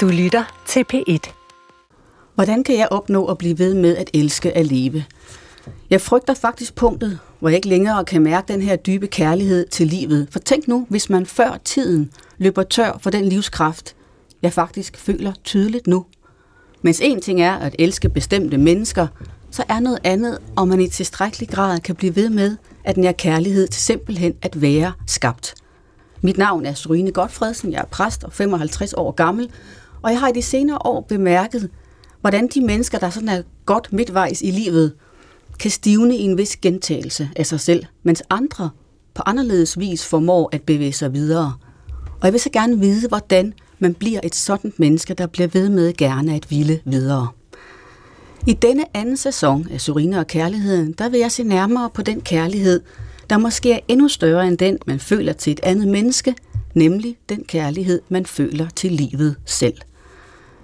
Du lytter til P1. Hvordan kan jeg opnå at blive ved med at elske at leve? Jeg frygter faktisk punktet, hvor jeg ikke længere kan mærke den her dybe kærlighed til livet. For tænk nu, hvis man før tiden løber tør for den livskraft, jeg faktisk føler tydeligt nu. Mens en ting er at elske bestemte mennesker, så er noget andet, om man i tilstrækkelig grad kan blive ved med at den her kærlighed til simpelthen at være skabt. Mit navn er Sorine Godfredsen, jeg er præst og 55 år gammel, og jeg har i de senere år bemærket, hvordan de mennesker, der sådan er godt midtvejs i livet, kan stivne i en vis gentagelse af sig selv, mens andre på anderledes vis formår at bevæge sig videre. Og jeg vil så gerne vide, hvordan man bliver et sådan menneske, der bliver ved med gerne at ville videre. I denne anden sæson af Surine og Kærligheden, der vil jeg se nærmere på den kærlighed, der måske er endnu større end den, man føler til et andet menneske, nemlig den kærlighed, man føler til livet selv.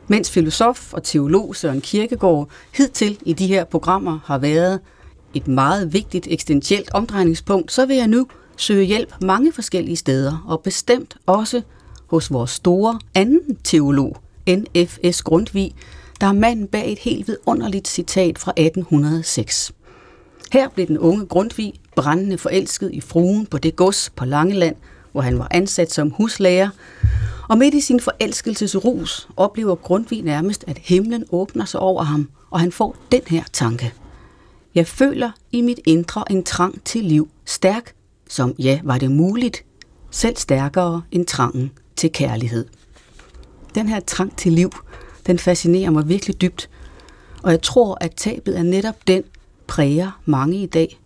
Mens filosof og teolog Søren Kierkegaard hidtil i de her programmer har været et meget vigtigt eksistentielt omdrejningspunkt, så vil jeg nu søge hjælp mange forskellige steder, og bestemt også hos vores store anden teolog, N.F.S. Grundtvig, der er manden bag et helt vidunderligt citat fra 1806. Her blev den unge Grundtvig brændende forelsket i fruen på det gods på Langeland, hvor han var ansat som huslærer, og midt i sin forelskelsesrus oplever Grundtvig nærmest, at himlen åbner sig over ham, og han får den her tanke. Jeg føler i mit indre en trang til liv, stærk, som ja, var det muligt, selv stærkere end trangen til kærlighed. Den her trang til liv, den fascinerer mig virkelig dybt, og jeg tror, at tabet er netop den, præger mange i dag.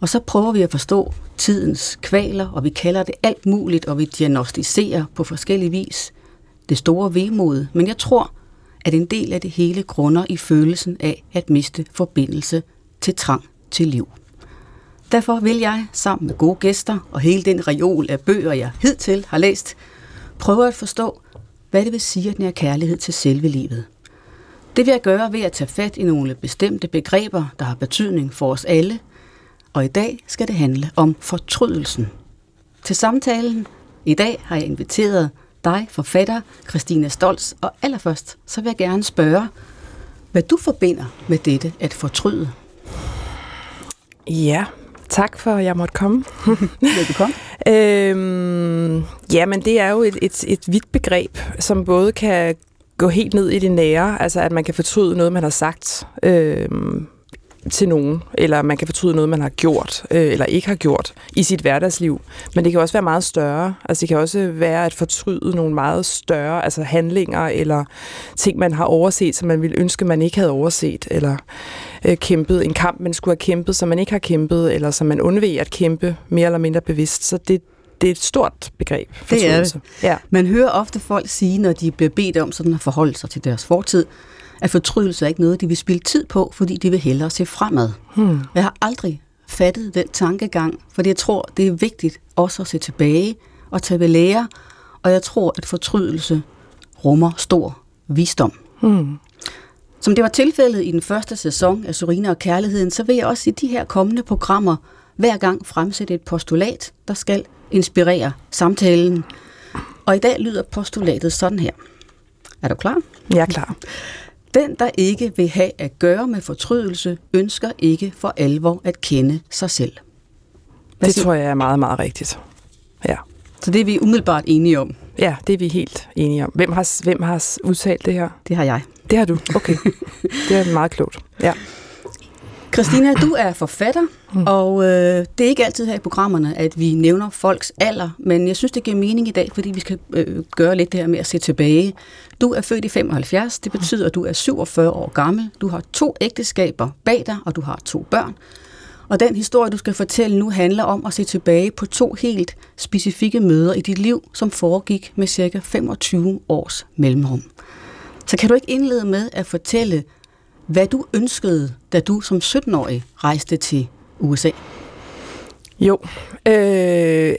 Og så prøver vi at forstå tidens kvaler, og vi kalder det alt muligt, og vi diagnostiserer på forskellige vis det store vemod. Men jeg tror, at en del af det hele grunder i følelsen af at miste forbindelse til trang til liv. Derfor vil jeg, sammen med gode gæster og hele den reol af bøger, jeg hidtil har læst, prøve at forstå, hvad det vil sige at nære kærlighed til selve livet. Det vil jeg gøre ved at tage fat i nogle bestemte begreber, der har betydning for os alle, og i dag skal det handle om fortrydelsen. Til samtalen i dag har jeg inviteret dig, forfatter Christina Stolz, og allerførst så vil jeg gerne spørge, hvad du forbinder med dette at fortryde. Ja, tak for, at jeg måtte komme. Velbekomme. øhm, ja, men det er jo et, et, et vidt begreb, som både kan gå helt ned i det nære, altså at man kan fortryde noget, man har sagt øhm, til nogen, eller man kan fortryde noget, man har gjort, øh, eller ikke har gjort i sit hverdagsliv. Men det kan også være meget større. Altså det kan også være at fortryde nogle meget større altså handlinger, eller ting, man har overset, som man ville ønske, man ikke havde overset, eller øh, kæmpet en kamp, man skulle have kæmpet, som man ikke har kæmpet, eller som man undveg at kæmpe mere eller mindre bevidst. Så det, det er et stort begreb. Det er det. Ja. Man hører ofte folk sige, når de bliver bedt om sådan at forholde sig til deres fortid, at fortrydelse er ikke noget, de vil spille tid på, fordi de vil hellere se fremad. Hmm. Jeg har aldrig fattet den tankegang, fordi jeg tror, det er vigtigt også at se tilbage og tage ved lære, og jeg tror, at fortrydelse rummer stor visdom. Hmm. Som det var tilfældet i den første sæson af Sorina og Kærligheden, så vil jeg også i de her kommende programmer hver gang fremsætte et postulat, der skal inspirere samtalen. Og i dag lyder postulatet sådan her. Er du klar? Jeg er klar. Den, der ikke vil have at gøre med fortrydelse, ønsker ikke for alvor at kende sig selv. Hvad det siger? tror jeg er meget, meget rigtigt. Ja. Så det er vi umiddelbart enige om? Ja, det er vi helt enige om. Hvem har, hvem har udtalt det her? Det har jeg. Det har du? Okay. det er meget klogt. Ja. Christina, du er forfatter, mm. og øh, det er ikke altid her i programmerne, at vi nævner folks alder, men jeg synes, det giver mening i dag, fordi vi skal øh, gøre lidt det her med at se tilbage. Du er født i 75, det betyder, at du er 47 år gammel, du har to ægteskaber bag dig, og du har to børn. Og den historie, du skal fortælle nu, handler om at se tilbage på to helt specifikke møder i dit liv, som foregik med cirka 25 års mellemrum. Så kan du ikke indlede med at fortælle, hvad du ønskede, da du som 17-årig rejste til USA? Jo, øh,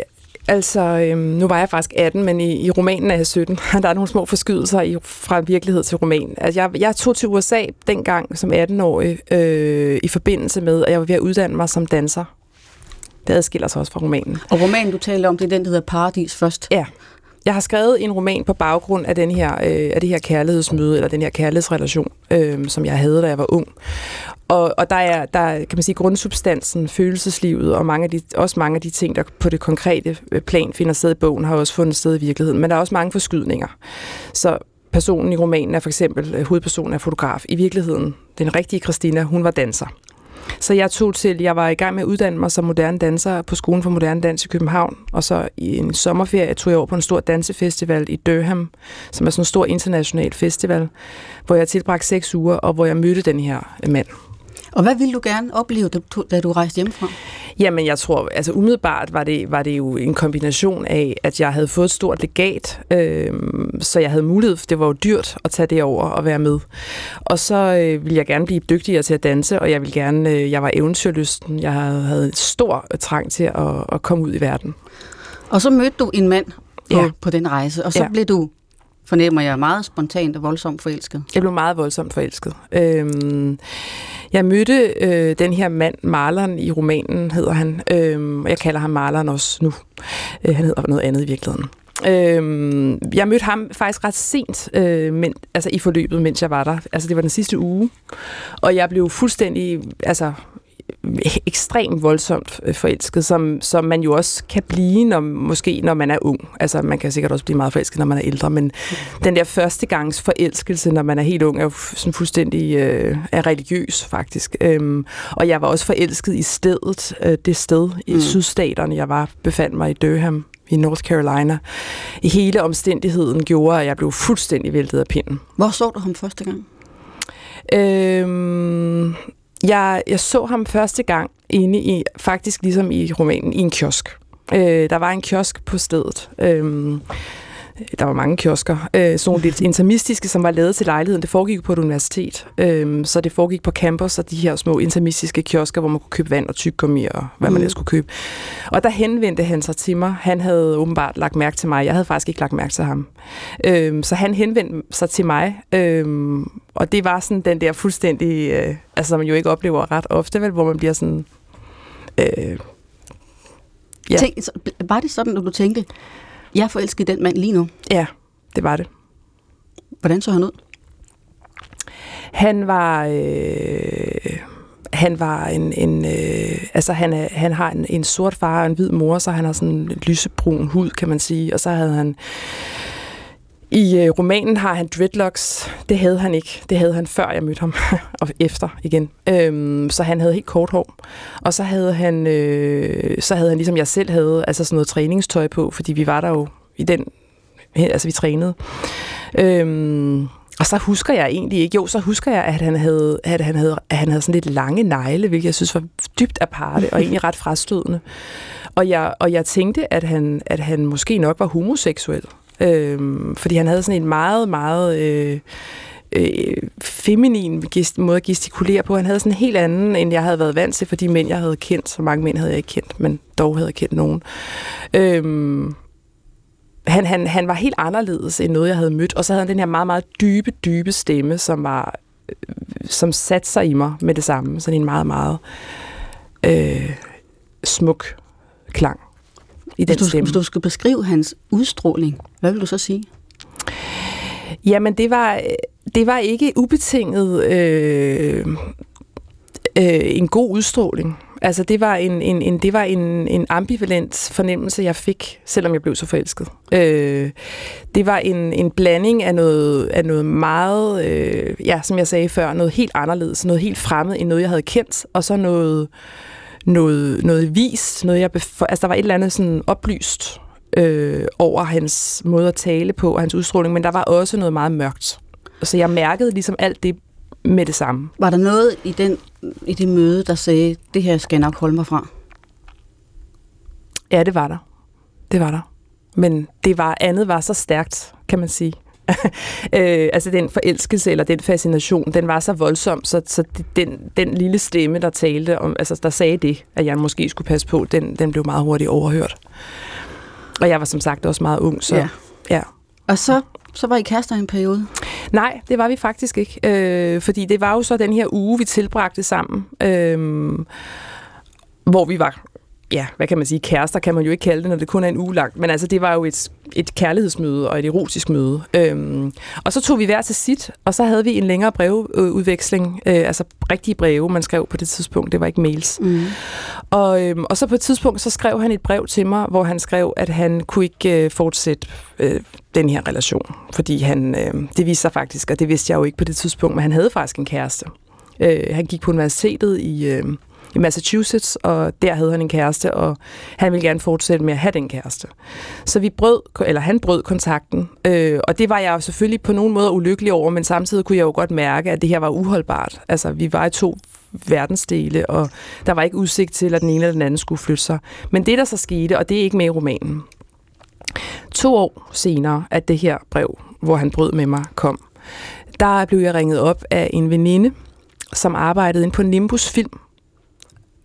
altså øh, nu var jeg faktisk 18, men i, i romanen er jeg 17. Der er nogle små forskydelser i, fra virkelighed til roman. Altså, jeg, jeg tog til USA dengang som 18-årig øh, i forbindelse med, at jeg var ved at uddanne mig som danser. Det adskiller sig også fra romanen. Og romanen, du taler om, det er den, der hedder Paradis først? Ja, jeg har skrevet en roman på baggrund af, den her, øh, af det her kærlighedsmøde, eller den her kærlighedsrelation, øh, som jeg havde, da jeg var ung. Og, og der er, der kan man sige, grundsubstansen, følelseslivet, og mange af de, også mange af de ting, der på det konkrete øh, plan finder sted i bogen, har også fundet sted i virkeligheden. Men der er også mange forskydninger. Så personen i romanen er for eksempel, øh, hovedpersonen er fotograf. I virkeligheden, den rigtige Christina, hun var danser. Så jeg tog til, jeg var i gang med at uddanne mig som moderne danser på Skolen for Moderne Dans i København, og så i en sommerferie tog jeg over på en stor dansefestival i Durham, som er sådan en stor international festival, hvor jeg tilbragte seks uger, og hvor jeg mødte den her mand. Og hvad ville du gerne opleve, da du rejste hjemmefra? Jamen, jeg tror, altså umiddelbart var det, var det jo en kombination af, at jeg havde fået et stort legat, øh, så jeg havde mulighed, for det var jo dyrt at tage det over og være med. Og så øh, ville jeg gerne blive dygtigere til at danse, og jeg ville gerne, øh, jeg var eventyrlysten, jeg havde, havde stor trang til at, at komme ud i verden. Og så mødte du en mand på, ja. på den rejse, og så ja. blev du fornemmer jeg meget spontant og voldsomt forelsket. Jeg blev meget voldsomt forelsket. Øhm, jeg mødte øh, den her mand, Marlon i romanen hedder han, øhm, og jeg kalder ham Marlon også nu. Øh, han hedder noget andet i virkeligheden. Øhm, jeg mødte ham faktisk ret sent øh, men, altså i forløbet, mens jeg var der. Altså det var den sidste uge, og jeg blev fuldstændig altså, ekstremt voldsomt øh, forelsket, som, som man jo også kan blive, når, måske når man er ung. Altså, man kan sikkert også blive meget forelsket, når man er ældre, men den der første gangs forelskelse, når man er helt ung, er jo sådan fuldstændig øh, er religiøs, faktisk. Øhm, og jeg var også forelsket i stedet, øh, det sted i mm. sydstaterne, jeg var, befandt mig i Durham i North Carolina. Hele omstændigheden gjorde, at jeg blev fuldstændig væltet af pinden. Hvor så du ham første gang? Øhm, jeg, jeg så ham første gang inde i, faktisk ligesom i romanen, i en kiosk. Øh, der var en kiosk på stedet. Øh, der var mange kiosker, øh, sådan lidt intermistiske, som var lavet til lejligheden. Det foregik på et universitet, øh, så det foregik på campus og de her små intermistiske kiosker, hvor man kunne købe vand og tyggegummi og hvad mm. man ellers skulle købe. Og der henvendte han sig til mig. Han havde åbenbart lagt mærke til mig. Jeg havde faktisk ikke lagt mærke til ham. Øh, så han henvendte sig til mig, øh, og det var sådan den der fuldstændig, øh, altså som man jo ikke oplever ret ofte, vel, hvor man bliver sådan... Øh, ja. Tænk, var det sådan, at du tænkte, jeg er forelsket i den mand lige nu. Ja, det var det. Hvordan så han ud? Han var... Øh, han var en, en øh, altså han, er, han har en, en sort far og en hvid mor, så han har sådan en lysebrun hud, kan man sige, og så havde han i øh, romanen har han dreadlocks. Det havde han ikke. Det havde han før jeg mødte ham, og efter igen. Øhm, så han havde helt kort hår. Og så havde han, øh, så havde han ligesom jeg selv havde, altså sådan noget træningstøj på, fordi vi var der jo i den, altså vi trænede. Øhm, og så husker jeg egentlig ikke, jo, så husker jeg, at han havde, at han havde, at han havde sådan lidt lange negle, hvilket jeg synes var dybt aparte og egentlig ret frastødende. Og jeg, og jeg tænkte, at han, at han måske nok var homoseksuel. Øh, fordi han havde sådan en meget, meget... Øh, øh, feminin måde at gestikulere på. Han havde sådan en helt anden, end jeg havde været vant til for de mænd, jeg havde kendt. Så mange mænd havde jeg ikke kendt, men dog havde jeg kendt nogen. Øhm, han, han, han var helt anderledes end noget, jeg havde mødt. Og så havde han den her meget, meget dybe, dybe stemme, som var øh, som satte sig i mig med det samme. Sådan en meget, meget øh, smuk klang i den hvis du, stemme. Hvis du skal beskrive hans udstråling, hvad vil du så sige? Jamen, det var, det var ikke ubetinget øh, øh, en god udstråling. Altså, det var en, en, en, det var en, en ambivalent fornemmelse, jeg fik, selvom jeg blev så forelsket. Øh, det var en, en blanding af noget, af noget meget, øh, ja, som jeg sagde før, noget helt anderledes, noget helt fremmed end noget, jeg havde kendt, og så noget, øh, noget, noget vist, noget jeg bef- altså der var et eller andet sådan oplyst øh, over hans måde at tale på og hans udstråling, men der var også noget meget mørkt. Så jeg mærkede ligesom alt det med det samme. Var der noget i, den, i det møde, der sagde, det her skal jeg nok holde mig fra? Ja, det var der. Det var der. Men det var andet var så stærkt, kan man sige. øh, altså den forelskelse eller den fascination, den var så voldsom, så, så den, den lille stemme, der talte om, altså der sagde det, at jeg måske skulle passe på, den, den blev meget hurtigt overhørt. Og jeg var som sagt også meget ung, så ja. ja. Og så, så var I kærester i en periode? Nej, det var vi faktisk ikke, øh, fordi det var jo så den her uge, vi tilbragte sammen, øh, hvor vi var ja, hvad kan man sige, kærester kan man jo ikke kalde det, når det kun er en uge langt, men altså det var jo et, et kærlighedsmøde og et erotisk møde. Øhm, og så tog vi hver til sit, og så havde vi en længere brevudveksling, øh, altså rigtige breve, man skrev på det tidspunkt, det var ikke mails. Mm. Og, øhm, og så på et tidspunkt, så skrev han et brev til mig, hvor han skrev, at han kunne ikke øh, fortsætte øh, den her relation, fordi han, øh, det viste sig faktisk, og det vidste jeg jo ikke på det tidspunkt, men han havde faktisk en kæreste. Øh, han gik på universitetet i... Øh, i Massachusetts, og der havde han en kæreste, og han ville gerne fortsætte med at have den kæreste. Så vi brød, eller han brød kontakten, øh, og det var jeg selvfølgelig på nogen måde ulykkelig over, men samtidig kunne jeg jo godt mærke, at det her var uholdbart. Altså, vi var i to verdensdele, og der var ikke udsigt til, at den ene eller den anden skulle flytte sig. Men det, der så skete, og det er ikke med i romanen, to år senere, at det her brev, hvor han brød med mig, kom, der blev jeg ringet op af en veninde, som arbejdede ind på Nimbus Film,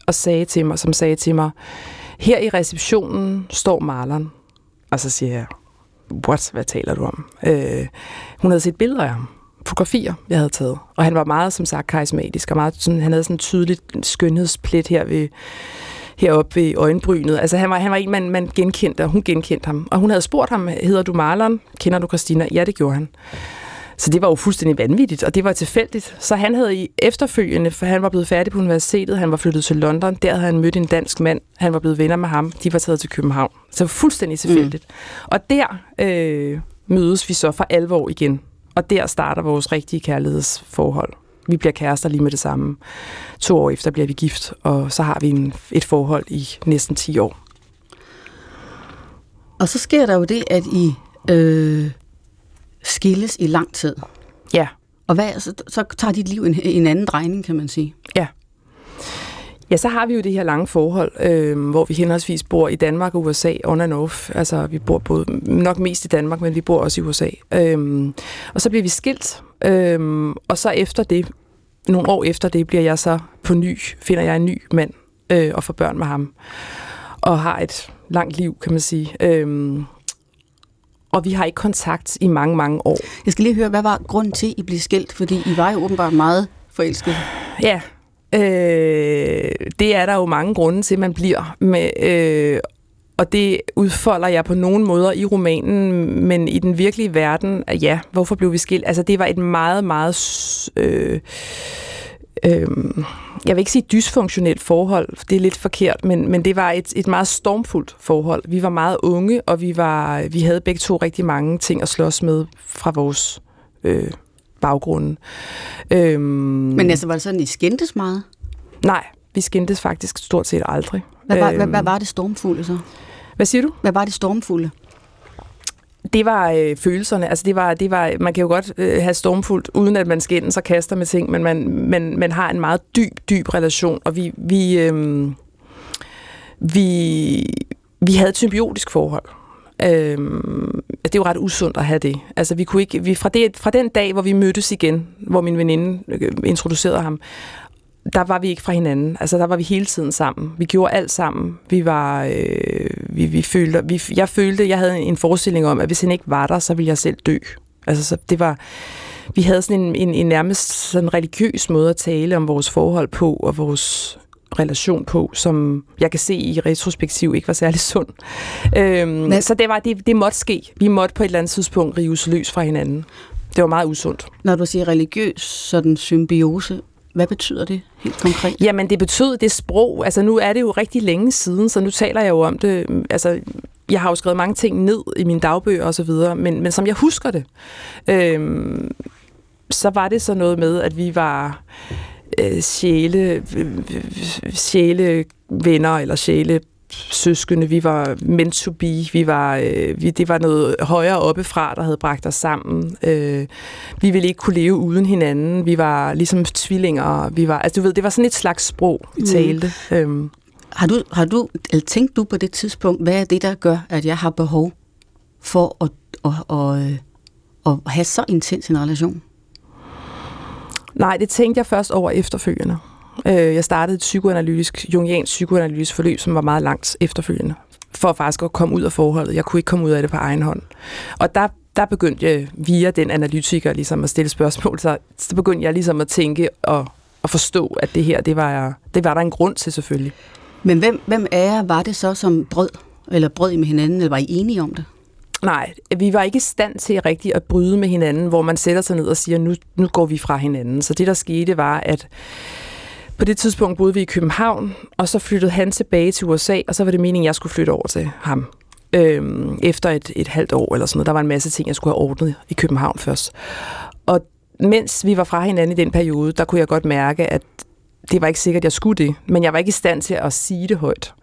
og sagde til mig, som sagde til mig, her i receptionen står maleren. Og så siger jeg, what, hvad taler du om? Øh, hun havde set billeder af ham, fotografier, jeg havde taget. Og han var meget, som sagt, karismatisk, og meget, sådan, han havde sådan en tydelig skønhedsplet her ved, heroppe ved øjenbrynet. Altså han var, han var en, man, man genkendte, og hun genkendte ham. Og hun havde spurgt ham, hedder du Marlon? Kender du Christina? Ja, det gjorde han. Så det var jo fuldstændig vanvittigt, og det var tilfældigt. Så han havde i efterfølgende, for han var blevet færdig på universitetet, han var flyttet til London, der havde han mødt en dansk mand, han var blevet venner med ham, de var taget til København. Så fuldstændig tilfældigt. Mm. Og der øh, mødes vi så for alvor igen, og der starter vores rigtige kærlighedsforhold. Vi bliver kærester lige med det samme. To år efter bliver vi gift, og så har vi en, et forhold i næsten 10 år. Og så sker der jo det, at I øh, skilles i lang tid. Ja. Og hvad, så, så tager dit liv en, en anden drejning, kan man sige. Ja. Ja, så har vi jo det her lange forhold, øh, hvor vi henholdsvis bor i Danmark og USA on and off. Altså, vi bor både, nok mest i Danmark, men vi bor også i USA. Øh, og så bliver vi skilt, øh, og så efter det, nogle år efter det, bliver jeg så på ny, finder jeg en ny mand øh, og får børn med ham. Og har et langt liv, kan man sige. Øh, og vi har ikke kontakt i mange, mange år. Jeg skal lige høre, hvad var grunden til, at I blev skilt? Fordi I var jo åbenbart meget forelskede. Ja, øh, det er der jo mange grunde til, man bliver. Med, øh, og det udfolder jeg på nogle måder i romanen, men i den virkelige verden, ja, hvorfor blev vi skilt? Altså, det var et meget, meget... Øh, øh, jeg vil ikke sige dysfunktionelt forhold, det er lidt forkert, men, men det var et, et meget stormfuldt forhold. Vi var meget unge, og vi, var, vi havde begge to rigtig mange ting at slås med fra vores øh, baggrunde. Øh, men altså, var det sådan, I skændtes meget? Nej, vi skændtes faktisk stort set aldrig. Hvad var, øh, hvad, hvad øhm, var det stormfulde så? Hvad siger du? Hvad var det stormfulde? Det var øh, følelserne. Altså det var, det var, man kan jo godt øh, have stormfuldt, uden at man skændes og kaster med ting, men man, man, man har en meget dyb, dyb relation, og vi, vi, øh, vi, vi havde et symbiotisk forhold. Øh, altså, det er jo ret usundt at have det. Altså, vi kunne ikke, vi, fra, det, fra den dag, hvor vi mødtes igen, hvor min veninde øh, introducerede ham, der var vi ikke fra hinanden. Altså, der var vi hele tiden sammen. Vi gjorde alt sammen. Vi var, øh, vi, vi følte, vi, jeg følte, jeg havde en forestilling om, at hvis han ikke var der, så ville jeg selv dø. Altså, så det var, vi havde sådan en, en, en nærmest sådan religiøs måde at tale om vores forhold på, og vores relation på, som jeg kan se i retrospektiv ikke var særlig sund. Øhm, så det, var, det, det måtte ske. Vi måtte på et eller andet tidspunkt rives løs fra hinanden. Det var meget usundt. Når du siger religiøs sådan symbiose, hvad betyder det helt konkret? Jamen, det betyder det sprog. Altså, nu er det jo rigtig længe siden, så nu taler jeg jo om det. Altså, jeg har jo skrevet mange ting ned i mine dagbøger og så videre, men, men som jeg husker det, øhm, så var det så noget med, at vi var øh, sjæle, øh, øh, sjæle venner eller sjæle søskende, vi var meant to be, vi var, øh, vi, det var noget højere oppefra, der havde bragt os sammen. Øh, vi ville ikke kunne leve uden hinanden, vi var ligesom tvillinger, vi var, altså du ved, det var sådan et slags sprog, vi mm. talte. Mm. Øhm. Har du, har du, eller tænkt du på det tidspunkt, hvad er det, der gør, at jeg har behov for at, at, at, at, at have så intens en relation? Nej, det tænkte jeg først over efterfølgende. Øh, jeg startede et psykoanalytisk, jungiansk psykoanalytisk forløb, som var meget langt efterfølgende, for faktisk at komme ud af forholdet. Jeg kunne ikke komme ud af det på egen hånd. Og der, der begyndte jeg via den analytiker ligesom at stille spørgsmål, så, så begyndte jeg ligesom at tænke og, og forstå, at det her, det var, det var der en grund til selvfølgelig. Men hvem, hvem af jer var det så, som brød? Eller brød I med hinanden, eller var I enige om det? Nej, vi var ikke i stand til rigtigt at bryde med hinanden, hvor man sætter sig ned og siger, nu, nu går vi fra hinanden. Så det, der skete, var, at på det tidspunkt boede vi i København, og så flyttede han tilbage til USA, og så var det meningen, at jeg skulle flytte over til ham. Øhm, efter et, et halvt år eller sådan noget. Der var en masse ting, jeg skulle have ordnet i København først. Og mens vi var fra hinanden i den periode, der kunne jeg godt mærke, at det var ikke sikkert, at jeg skulle det, men jeg var ikke i stand til at sige det højt.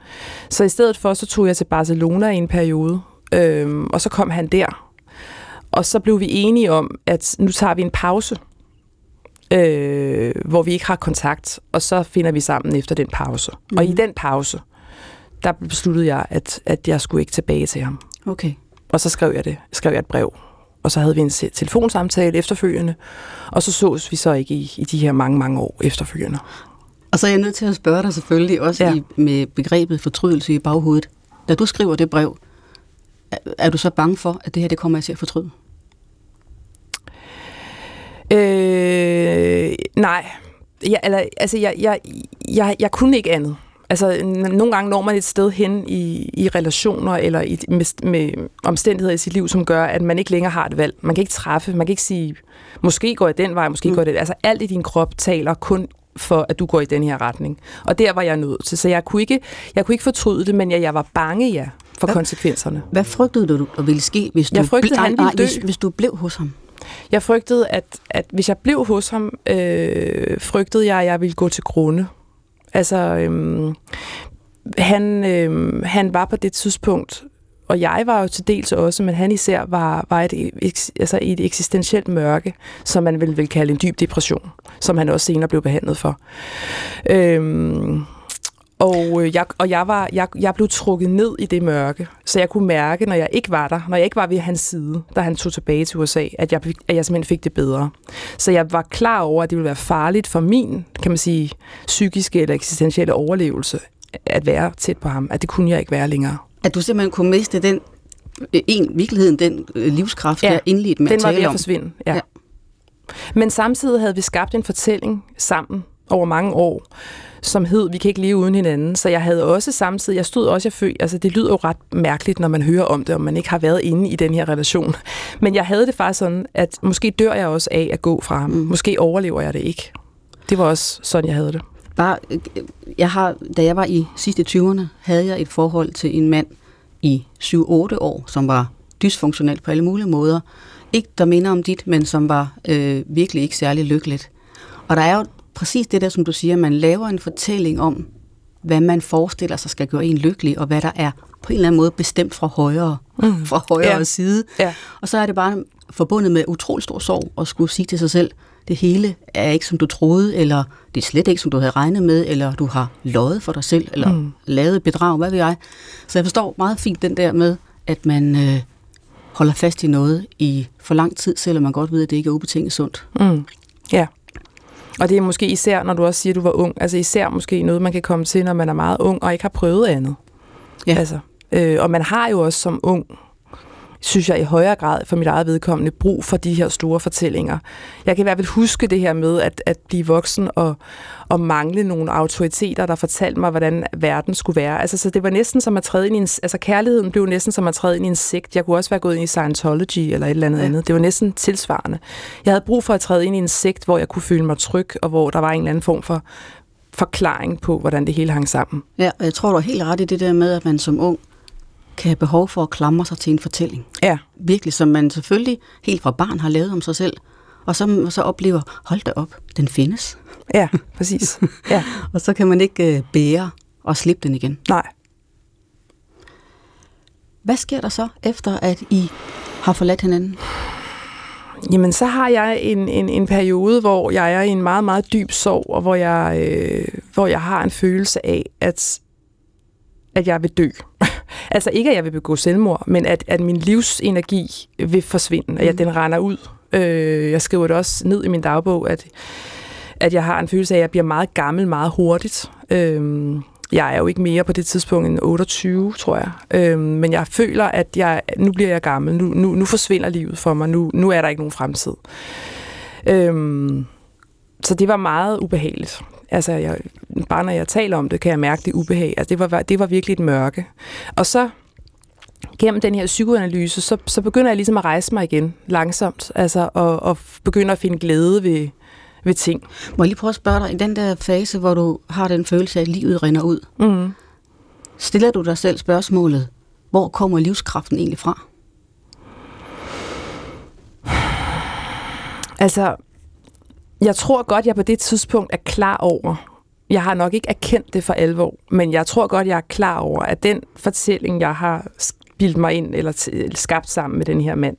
Så i stedet for, så tog jeg til Barcelona i en periode, øhm, og så kom han der. Og så blev vi enige om, at nu tager vi en pause, øh, hvor vi ikke har kontakt, og så finder vi sammen efter den pause. Mm. Og i den pause, der besluttede jeg, at, at jeg skulle ikke tilbage til ham. Okay. Og så skrev jeg det, skrev jeg et brev. Og så havde vi en telefonsamtale efterfølgende, og så sås vi så ikke i, i de her mange, mange år efterfølgende. Og så er jeg nødt til at spørge dig selvfølgelig også ja. i, med begrebet fortrydelse i baghovedet. Da du skriver det brev, er, er du så bange for, at det her det kommer jeg til at fortryde? Øh, nej. Jeg, eller, altså, jeg, jeg, jeg, jeg kunne ikke andet. Altså, nogle gange når man et sted hen i, i relationer eller i, med, med omstændigheder i sit liv, som gør, at man ikke længere har et valg. Man kan ikke træffe, man kan ikke sige, måske går jeg den vej, måske mm. går det. Altså, alt i din krop taler kun for, at du går i den her retning. Og der var jeg nødt til. Så jeg kunne ikke, jeg kunne ikke fortryde det, men jeg, jeg var bange, ja, for hvad, konsekvenserne. Hvad frygtede du, der ville ske, hvis du, jeg frygtede, ble, han ville dø. Hvis, hvis du blev hos ham? Jeg frygtede, at, at hvis jeg blev hos ham, øh, frygtede jeg, at jeg ville gå til grunde. Altså, øh, han, øh, han var på det tidspunkt, og jeg var jo til dels også, men han især var, var et, altså et eksistentielt mørke, som man vil, vil kalde en dyb depression, som han også senere blev behandlet for. Øh, og øh, jeg, og jeg, var, jeg, jeg blev trukket ned i det mørke, så jeg kunne mærke, når jeg ikke var der, når jeg ikke var ved hans side, da han tog tilbage til USA, at jeg, at jeg simpelthen fik det bedre. Så jeg var klar over, at det ville være farligt for min, kan man sige, psykiske eller eksistentielle overlevelse, at være tæt på ham. At det kunne jeg ikke være længere. At du simpelthen kunne miste den, øh, en, virkeligheden, den øh, livskraft, ja, jeg indledt med den var ved at forsvinde, ja. ja. Men samtidig havde vi skabt en fortælling sammen over mange år, som hed, vi kan ikke leve uden hinanden. Så jeg havde også samtidig, jeg stod også, jeg følte, altså det lyder jo ret mærkeligt, når man hører om det, og man ikke har været inde i den her relation. Men jeg havde det faktisk sådan, at måske dør jeg også af at gå fra ham. Mm. Måske overlever jeg det ikke. Det var også sådan, jeg havde det. Bare, jeg har, da jeg var i sidste 20'erne, havde jeg et forhold til en mand i 7-8 år, som var dysfunktionel på alle mulige måder. Ikke der minder om dit, men som var øh, virkelig ikke særlig lykkeligt. Og der er jo præcis det der, som du siger, man laver en fortælling om, hvad man forestiller sig skal gøre en lykkelig, og hvad der er på en eller anden måde bestemt fra højre, mm. fra højre ja. side. Ja. Og så er det bare forbundet med utrolig stor sorg at skulle sige til sig selv, det hele er ikke som du troede, eller det er slet ikke som du havde regnet med, eller du har løjet for dig selv, eller mm. lavet et bedrag, hvad ved jeg. Så jeg forstår meget fint den der med, at man øh, holder fast i noget i for lang tid, selvom man godt ved, at det ikke er ubetinget sundt. Mm. Ja. Og det er måske især, når du også siger, at du var ung, altså især måske noget, man kan komme til, når man er meget ung og ikke har prøvet andet. Ja. Altså, øh, og man har jo også som ung synes jeg i højere grad for mit eget vedkommende brug for de her store fortællinger. Jeg kan i hvert fald huske det her med at, at blive voksen og, og mangle nogle autoriteter, der fortalte mig, hvordan verden skulle være. Altså, så det var næsten som at træde ind i en, altså kærligheden blev næsten som at træde ind i en sekt. Jeg kunne også være gået ind i Scientology eller et eller andet ja. andet. Det var næsten tilsvarende. Jeg havde brug for at træde ind i en sekt, hvor jeg kunne føle mig tryg, og hvor der var en eller anden form for forklaring på, hvordan det hele hang sammen. Ja, og jeg tror, du er helt ret i det der med, at man som ung kan have behov for at klamre sig til en fortælling. Ja. Virkelig, som man selvfølgelig helt fra barn har lavet om sig selv, og så, så oplever, hold da op, den findes. Ja, præcis. Ja. og så kan man ikke uh, bære og slippe den igen. Nej. Hvad sker der så, efter at I har forladt hinanden? Jamen, så har jeg en, en, en periode, hvor jeg er i en meget, meget dyb sorg, og hvor jeg, øh, hvor jeg har en følelse af, at, at jeg vil dø. Altså ikke, at jeg vil begå selvmord, men at, at min livsenergi vil forsvinde, mm. at jeg, den render ud. Øh, jeg skriver det også ned i min dagbog, at, at jeg har en følelse af, at jeg bliver meget gammel meget hurtigt. Øh, jeg er jo ikke mere på det tidspunkt end 28, tror jeg. Øh, men jeg føler, at jeg, nu bliver jeg gammel. Nu, nu, nu forsvinder livet for mig. Nu, nu er der ikke nogen fremtid. Øh, så det var meget ubehageligt. Altså, jeg, bare når jeg taler om det, kan jeg mærke det ubehag. Altså, det var, det var virkelig et mørke. Og så gennem den her psykoanalyse, så, så begynder jeg ligesom at rejse mig igen langsomt, altså, og, og begynder at finde glæde ved, ved ting. Må jeg lige prøve at spørge dig, i den der fase, hvor du har den følelse af, at livet rinder ud, Mm. stiller du dig selv spørgsmålet, hvor kommer livskraften egentlig fra? Altså, jeg tror godt, jeg på det tidspunkt er klar over, jeg har nok ikke erkendt det for alvor, men jeg tror godt, jeg er klar over, at den fortælling, jeg har bildt mig ind, eller skabt sammen med den her mand,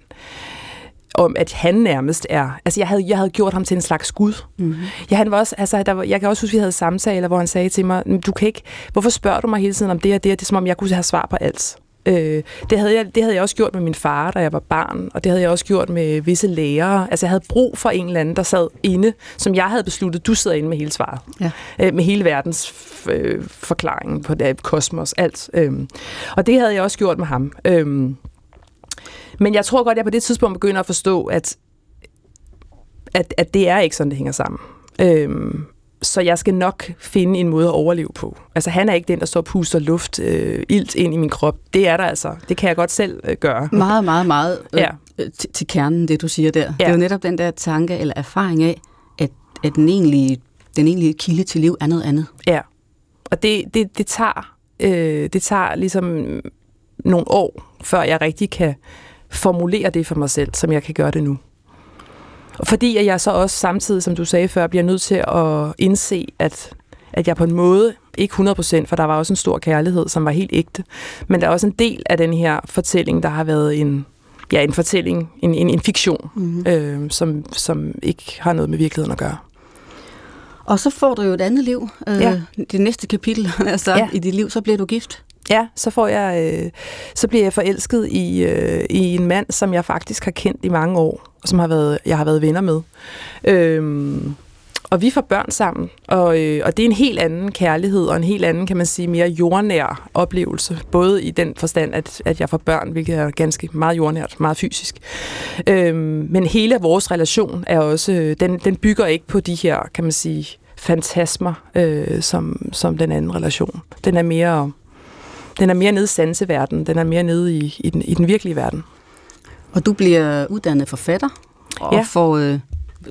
om at han nærmest er... Altså, jeg havde, jeg havde gjort ham til en slags gud. Mm-hmm. Ja, han var også, altså, der var, jeg kan også huske, vi havde samtaler, hvor han sagde til mig, "Men du kan ikke, hvorfor spørger du mig hele tiden om det og det, og det er som om, jeg kunne have svar på alt. Øh, det, havde jeg, det havde jeg også gjort med min far, da jeg var barn, og det havde jeg også gjort med visse lærere. Altså, jeg havde brug for en eller anden, der sad inde, som jeg havde besluttet, du sidder inde med hele svaret. Ja. Øh, med hele verdens øh, forklaring på det, kosmos, alt. Øh. Og det havde jeg også gjort med ham. Øh. Men jeg tror godt, at jeg på det tidspunkt begynder at forstå, at, at, at det er ikke sådan, det hænger sammen. Øhm, så jeg skal nok finde en måde at overleve på. Altså han er ikke den, der og puster luft, øh, ilt ind i min krop. Det er der altså. Det kan jeg godt selv øh, gøre. Meget, meget, meget øh, Ja. øh, til, til kernen, det du siger der. Ja. Det er jo netop den der tanke eller erfaring af, at, at den, egentlige, den egentlige kilde til liv er noget andet. Ja. Og det, det, det, tager, øh, det tager ligesom nogle år, før jeg rigtig kan formulere det for mig selv, som jeg kan gøre det nu. Fordi at jeg så også samtidig, som du sagde før, bliver nødt til at indse, at, at jeg på en måde, ikke 100%, for der var også en stor kærlighed, som var helt ægte, men der er også en del af den her fortælling, der har været en, ja, en fortælling, en, en, en fiktion, Mm-hmm. øh, som, som ikke har noget med virkeligheden at gøre. Og så får du jo et andet liv. Øh, Ja. Det næste kapitel altså. Ja. i dit liv, så bliver du gift. Ja, så får jeg, øh, så bliver jeg forelsket i, øh, i en mand, som jeg faktisk har kendt i mange år, og som har været, jeg har været venner med. Øhm, og vi får børn sammen, og, øh, og det er en helt anden kærlighed, og en helt anden, kan man sige, mere jordnær oplevelse. Både i den forstand, at, at jeg får børn, hvilket er ganske meget jordnært, meget fysisk. Øhm, men hele vores relation er også, øh, den, den bygger ikke på de her, kan man sige, fantasmer, øh, som, som den anden relation. Den er mere den er mere nede i sanseverdenen, den er mere nede i, i, den, i den virkelige verden. Og du bliver uddannet forfatter, og Ja. får, øh,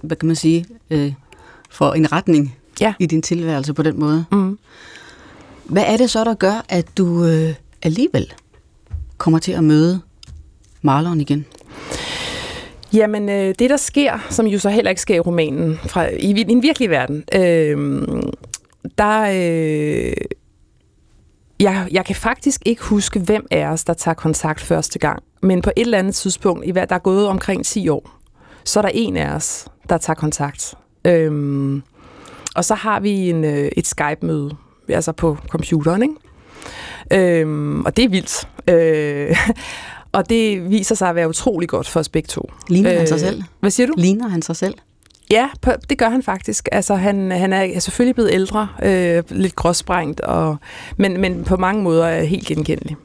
hvad kan man sige, øh, får en retning Ja. i din tilværelse på den måde. Mm. Hvad er det så, der gør, at du øh, alligevel kommer til at møde maleren igen? Jamen, øh, det der sker, som jo så heller ikke sker i romanen, fra, i, i den virkelige verden, øh, der... Øh, jeg, jeg kan faktisk ikke huske, hvem af os, der tager kontakt første gang. Men på et eller andet tidspunkt, i hvad der er gået omkring 10 år, så er der en af os, der tager kontakt. Øhm, og så har vi en, øh, et Skype-møde, altså på computeren, ikke? Øhm, og det er vildt. Øh, og det viser sig at være utrolig godt for os begge to. Ligner øh, han sig Øh, selv? Hvad siger du? Ligner han sig selv? Ja, på, det gør han faktisk. Altså, han, han er selvfølgelig blevet ældre, øh, lidt gråsprængt, og, men, men på mange måder er helt genkendelig.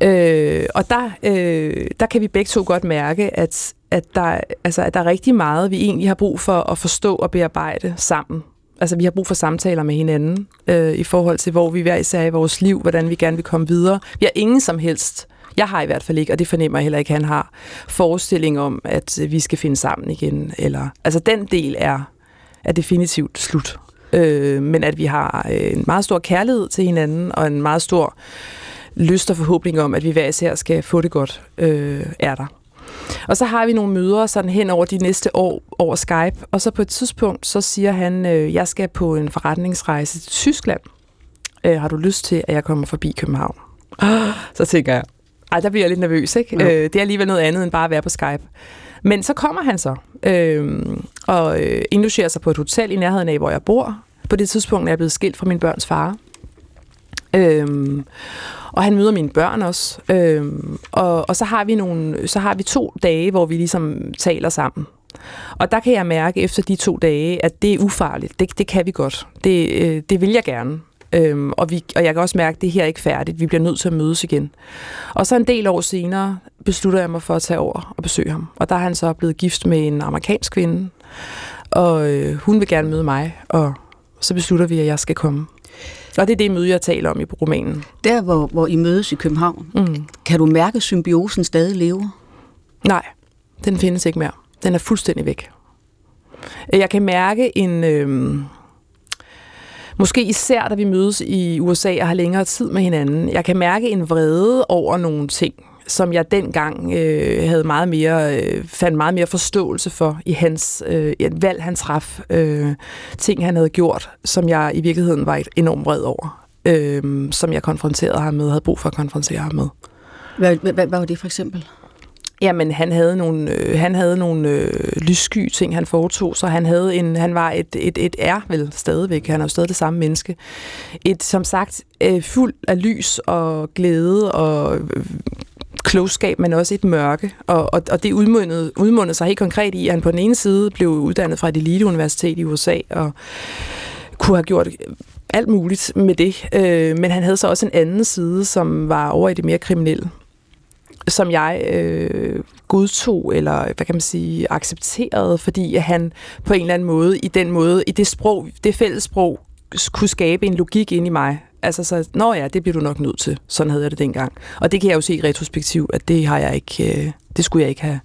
Øh, og der, øh, der kan vi begge to godt mærke, at, at, der, altså, at der er rigtig meget, vi egentlig har brug for at forstå og bearbejde sammen. Altså, vi har brug for samtaler med hinanden øh, i forhold til, hvor vi hver især i vores liv, hvordan vi gerne vil komme videre. Vi har ingen som helst jeg har i hvert fald ikke, og det fornemmer jeg heller ikke, han har, forestilling om, at øh, vi skal finde sammen igen. Eller, altså den del er, er definitivt slut. Øh, men at vi har øh, en meget stor kærlighed til hinanden, og en meget stor lyst og forhåbning om, at vi hver især skal få det godt, øh, er der. Og så har vi nogle møder sådan hen over de næste år over Skype, og så på et tidspunkt, så siger han, øh, jeg skal på en forretningsrejse til Tyskland. Øh, har du lyst til, at jeg kommer forbi København? Så tænker jeg, ej, der bliver jeg lidt nervøs, ikke? Jo. Øh, det er alligevel noget andet end bare at være på Skype. Men så kommer han så, øh, og øh, indlogerer sig på et hotel i nærheden af, hvor jeg bor. På det tidspunkt er jeg blevet skilt fra min børns far. Øhm, og han møder mine børn også. Øhm, og, og så har vi nogle, så har vi to dage, hvor vi ligesom taler sammen. Og der kan jeg mærke efter de to dage, at det er ufarligt. Det, det kan vi godt. Det, øh, det vil jeg gerne. Øhm, og, vi, og jeg kan også mærke, at det her er ikke færdigt. Vi bliver nødt til at mødes igen. Og så en del år senere beslutter jeg mig for at tage over og besøge ham. Og der er han så blevet gift med en amerikansk kvinde. Og øh, hun vil gerne møde mig, og så beslutter vi, at jeg skal komme. Og det er det møde, jeg taler om i romanen. Der, hvor, hvor I mødes i København, Mm. kan du mærke, at symbiosen stadig lever? Nej, den findes ikke mere. Den er fuldstændig væk. Jeg kan mærke en... Øh, måske især, da vi mødes i USA og har længere tid med hinanden, jeg kan mærke en vrede over nogle ting, som jeg dengang øh, havde meget mere, øh, fandt meget mere forståelse for i hans øh, et valg, han traf, øh, ting, han havde gjort, som jeg i virkeligheden var et enormt vred over, øh, som jeg konfronterede ham med, havde brug for at konfrontere ham med. Hvad, hvad, hvad var det for eksempel? Jamen, han havde nogle, øh, han havde nogle øh, lyssky ting, han foretog, så han, havde en, han var et, et, et er vel stadigvæk, han er jo stadig det samme menneske. Et, som sagt, øh, fuld af lys og glæde og øh, klogskab, men også et mørke. Og, og, og det udmundede, udmundede sig helt konkret i, at han på den ene side blev uddannet fra et eliteuniversitet i USA, og kunne have gjort alt muligt med det. Øh, men han havde så også en anden side, som var over i det mere kriminelle som jeg øh, godtog, eller hvad kan man sige, accepterede, fordi han på en eller anden måde, i den måde, i det sprog, det fælles sprog, kunne skabe en logik ind i mig. Altså så, nå ja, det bliver du nok nødt til. Sådan havde jeg det dengang. Og det kan jeg jo se i retrospektiv, at det har jeg ikke, øh, det skulle jeg ikke have,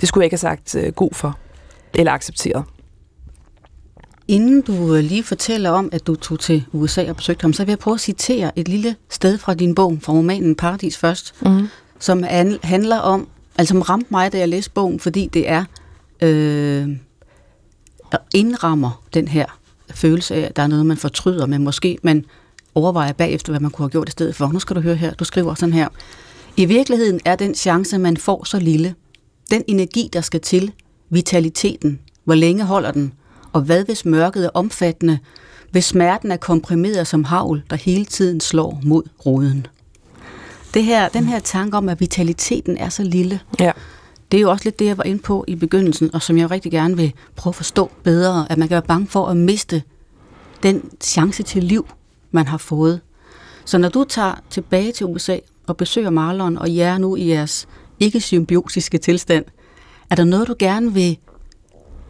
det skulle jeg ikke have sagt øh, god for, eller accepteret. Inden du øh, lige fortæller om, at du tog til USA og besøgte ham, så vil jeg prøve at citere et lille sted fra din bog, fra romanen Paradis først, Mm som an- handler om, altså som ramte mig, da jeg læste bogen, fordi det er øh, indrammer den her følelse af, at der er noget, man fortryder, men måske man overvejer bagefter, hvad man kunne have gjort i stedet for. Nu skal du høre her, du skriver sådan her. I virkeligheden er den chance, man får så lille. Den energi, der skal til, vitaliteten, hvor længe holder den, og hvad hvis mørket er omfattende, hvis smerten er komprimeret som havl, der hele tiden slår mod roden. Det her, den her tanke om, at vitaliteten er så lille, Ja. det er jo også lidt det, jeg var inde på i begyndelsen, og som jeg rigtig gerne vil prøve at forstå bedre, at man kan være bange for at miste den chance til liv, man har fået. Så når du tager tilbage til USA og besøger Marlon, og I er nu i jeres ikke-symbiotiske tilstand, er der noget, du gerne vil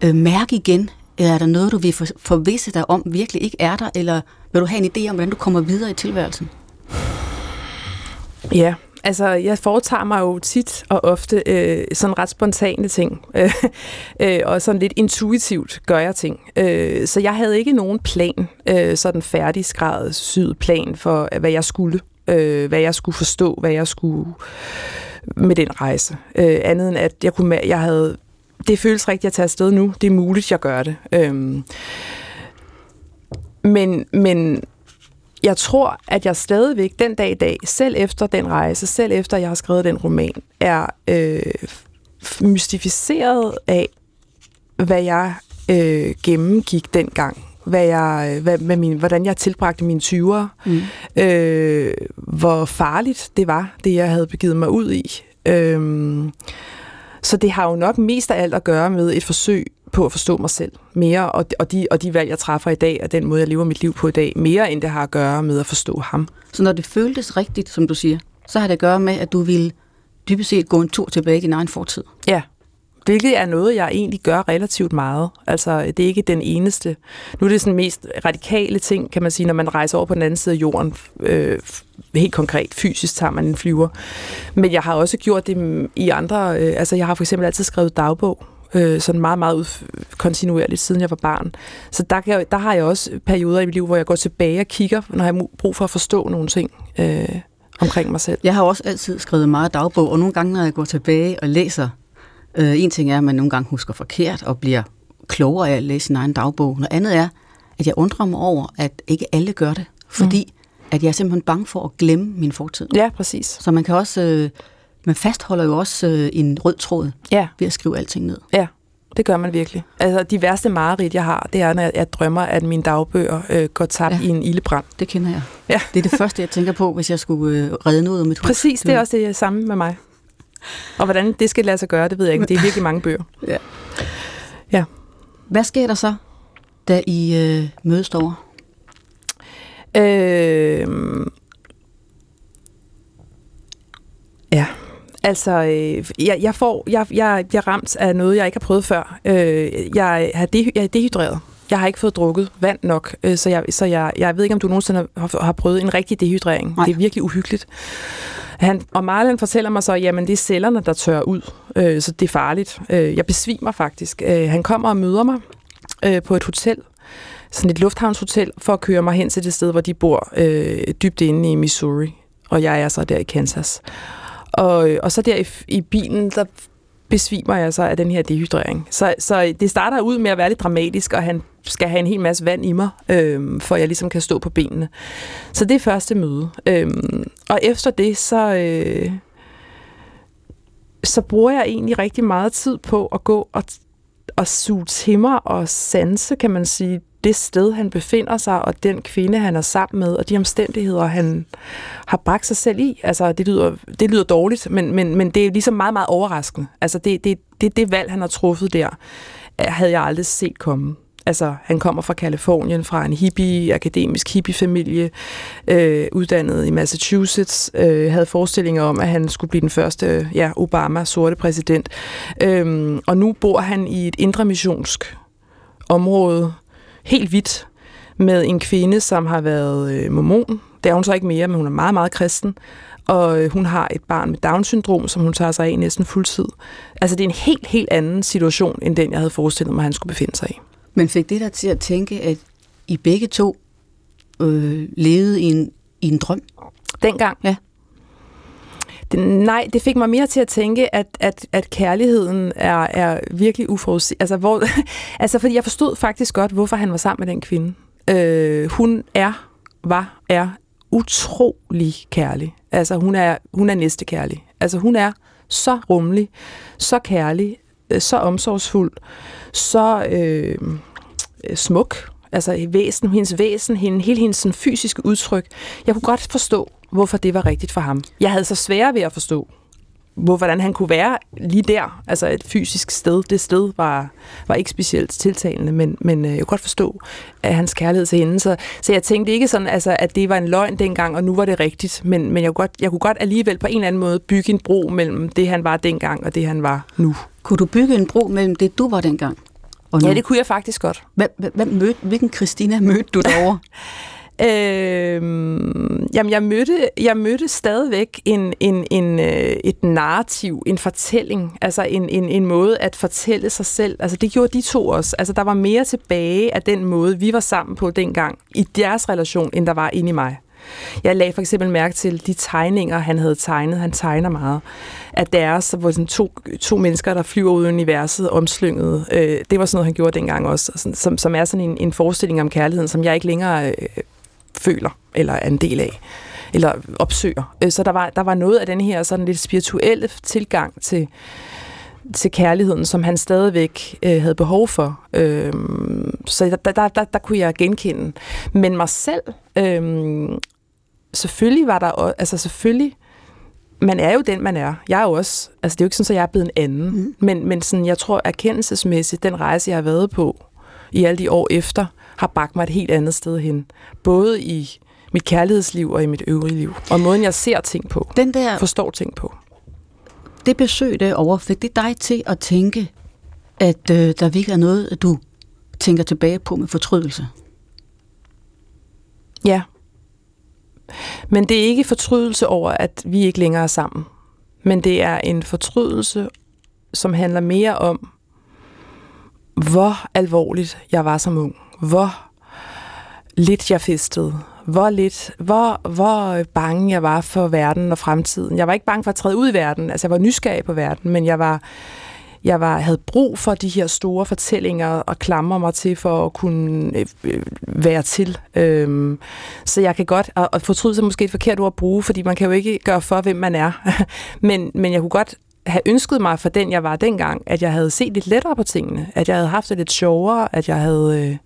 øh, mærke igen, eller er der noget, du vil for, forvisse dig om virkelig ikke er der, eller vil du have en idé om, hvordan du kommer videre i tilværelsen? Ja, altså jeg foretager mig jo tit og ofte øh, sådan ret spontane ting, øh, og sådan lidt intuitivt gør jeg ting. Øh, så jeg havde ikke nogen plan, øh, sådan færdigskrevet syd plan for, hvad jeg skulle, øh, hvad jeg skulle forstå, hvad jeg skulle med den rejse. Øh, andet end at jeg kunne, jeg havde, det føles rigtigt at tage afsted nu, det er muligt, jeg gør det. Øh, men, men jeg tror, at jeg stadigvæk den dag i dag, selv efter den rejse, selv efter jeg har skrevet den roman, er øh, mystificeret af, hvad jeg øh, gennemgik dengang. Hvad jeg, hvad, hvad min, hvordan jeg tilbragte mine 20'ere. Mm. Øh, hvor farligt det var, det jeg havde begivet mig ud i. Øh, så det har jo nok mest af alt at gøre med et forsøg på at forstå mig selv mere, og, og, de, og de valg, jeg træffer i dag, og den måde, jeg lever mit liv på i dag, mere end det har at gøre med at forstå ham. Så når det føltes rigtigt, som du siger, så har det at gøre med, at du ville dybest set gå en tur tilbage i din egen fortid. Ja, hvilket er noget, jeg egentlig gør relativt meget. Altså, det er ikke den eneste. Nu er det sådan mest radikale ting, kan man sige, når man rejser over på den anden side af jorden. Øh, helt konkret, fysisk tager man en flyver. Men jeg har også gjort det i andre... Øh, altså, jeg har for eksempel altid skrevet dagbog. Øh, sådan meget, meget ud, kontinuerligt, siden jeg var barn. Så der, kan jeg, der har jeg også perioder i mit liv, hvor jeg går tilbage og kigger, når jeg har brug for at forstå nogle ting øh, omkring mig selv. Jeg har også altid skrevet meget dagbog, og nogle gange, når jeg går tilbage og læser, øh, en ting er, at man nogle gange husker forkert og bliver klogere af at læse sin egen dagbog. Noget andet er, at jeg undrer mig over, at ikke alle gør det, fordi mm. at jeg er simpelthen bange for at glemme min fortid. Ja, præcis. Så man kan også, øh, man fastholder jo også øh, en rød tråd Ja. ved at skrive alting ned. Ja, det gør man virkelig. Altså, de værste mareridt, jeg har, det er, når jeg, drømmer, at mine dagbøger øh, går tabt ja. i en ildebrand. Det kender jeg. Ja. Det er det første, jeg tænker på, hvis jeg skulle øh, redde noget af mit hus. Præcis, det er også det samme med mig. Og hvordan det skal lade sig gøre, det ved jeg ikke. Det er virkelig mange bøger. Ja. Ja. Hvad sker der så, da I øh, mødes derovre? Øh, ja, Altså, øh, jeg, jeg, får, jeg, jeg bliver ramt af noget, jeg ikke har prøvet før. Øh, jeg, har de, jeg er dehydreret. Jeg har ikke fået drukket vand nok, øh, så, jeg, så jeg, jeg ved ikke, om du nogensinde har, har prøvet en rigtig dehydrering. Nej. Det er virkelig uhyggeligt. Han, og Marlon fortæller mig så, jamen det er cellerne, der tørrer ud, øh, så det er farligt. Øh, jeg besvimer faktisk. Øh, han kommer og møder mig øh, på et hotel, sådan et lufthavnshotel, for at køre mig hen til det sted, hvor de bor øh, dybt inde i Missouri. Og jeg er så der i Kansas. Og, og så der i, i bilen, der besvimer jeg så af den her dehydrering. Så, så det starter ud med at være lidt dramatisk, og han skal have en hel masse vand i mig, øhm, for jeg ligesom kan stå på benene. Så det er første møde. Øhm, og efter det, så, øh, så bruger jeg egentlig rigtig meget tid på at gå og, og suge til mig og sanse, kan man sige, det sted, han befinder sig, og den kvinde, han er sammen med, og de omstændigheder, han har bragt sig selv i. Altså, det lyder, det lyder dårligt, men, men, men det er ligesom meget, meget overraskende. Altså, det, det, det, det valg, han har truffet der, øh, havde jeg aldrig set komme. Altså, han kommer fra Kalifornien, fra en hippie, akademisk hippie-familie, øh, uddannet i Massachusetts, øh, havde forestillinger om, at han skulle blive den første ja, Obama-sorte præsident. Øh, og nu bor han i et indre missionsk område, helt hvidt, med en kvinde, som har været øh, mormon. Det er hun så ikke mere, men hun er meget, meget kristen. Og øh, hun har et barn med Down-syndrom, som hun tager sig af næsten fuldtid. Altså, det er en helt, helt anden situation, end den, jeg havde forestillet mig, han skulle befinde sig i. Men fik det dig til at tænke, at I begge to øh, levede i en, i en drøm? Dengang? Ja. Nej, det fik mig mere til at tænke, at, at, at kærligheden er, er virkelig uforudsigelig. Altså, hvor, altså, fordi jeg forstod faktisk godt, hvorfor han var sammen med den kvinde. Øh, hun er, var, er utrolig kærlig. Altså, hun er, hun er næste kærlig. Altså, hun er så rummelig, så kærlig, øh, så omsorgsfuld, så øh, smuk. Altså, væsen, hendes væsen, hende, hele hendes sådan, fysiske udtryk. Jeg kunne godt forstå, hvorfor det var rigtigt for ham. Jeg havde så svære ved at forstå, hvor, hvordan han kunne være lige der, altså et fysisk sted. Det sted var, var ikke specielt tiltalende, men, men øh, jeg kunne godt forstå at hans kærlighed til hende. Så, så jeg tænkte ikke sådan, altså, at det var en løgn dengang, og nu var det rigtigt, men, men jeg, kunne godt, jeg kunne godt alligevel på en eller anden måde bygge en bro mellem det, han var dengang, og det, han var nu. Kunne du bygge en bro mellem det, du var dengang? Og nu? Ja, det kunne jeg faktisk godt. Hvem, hvem mødte, hvilken Christina mødte du derovre? Øh, jamen, jeg mødte, jeg mødte stadigvæk en, en, en, øh, et narrativ, en fortælling, altså en, en, en måde at fortælle sig selv. Altså, det gjorde de to også. Altså, der var mere tilbage af den måde, vi var sammen på dengang, i deres relation, end der var inde i mig. Jeg lagde for eksempel mærke til de tegninger, han havde tegnet. Han tegner meget. At deres, hvor sådan to, to mennesker, der flyver ud i universet, omslynget. Øh, det var sådan noget, han gjorde dengang også. Som, som er sådan en, en forestilling om kærligheden, som jeg ikke længere øh, føler eller er en del af eller opsøger. Øh, så der var, der var noget af den her sådan lidt spirituelle tilgang til, til kærligheden, som han stadigvæk øh, havde behov for. Øh, så der, der, der, der kunne jeg genkende. Men mig selv, øh, selvfølgelig var der, altså selvfølgelig, man er jo den, man er. Jeg er jo også, altså det er jo ikke sådan, at jeg er blevet en anden, mm. men, men sådan, jeg tror erkendelsesmæssigt, den rejse, jeg har været på i alle de år efter, har bragt mig et helt andet sted hen. Både i mit kærlighedsliv og i mit øvrige liv. Og måden, jeg ser ting på. Den der, forstår ting på. Det besøg derovre, fik det dig til at tænke, at øh, der virkelig er noget, du tænker tilbage på med fortrydelse? Ja. Men det er ikke fortrydelse over, at vi ikke længere er sammen. Men det er en fortrydelse, som handler mere om, hvor alvorligt jeg var som ung hvor lidt jeg festede, hvor lidt, hvor, hvor bange jeg var for verden og fremtiden. Jeg var ikke bange for at træde ud i verden, altså jeg var nysgerrig på verden, men jeg var, jeg var, havde brug for de her store fortællinger og klamre mig til for at kunne øh, være til. Øhm, så jeg kan godt, og, og fortryde sig måske et forkert ord at bruge, fordi man kan jo ikke gøre for, hvem man er. men, men jeg kunne godt have ønsket mig for den, jeg var dengang, at jeg havde set lidt lettere på tingene, at jeg havde haft det lidt sjovere, at jeg havde øh,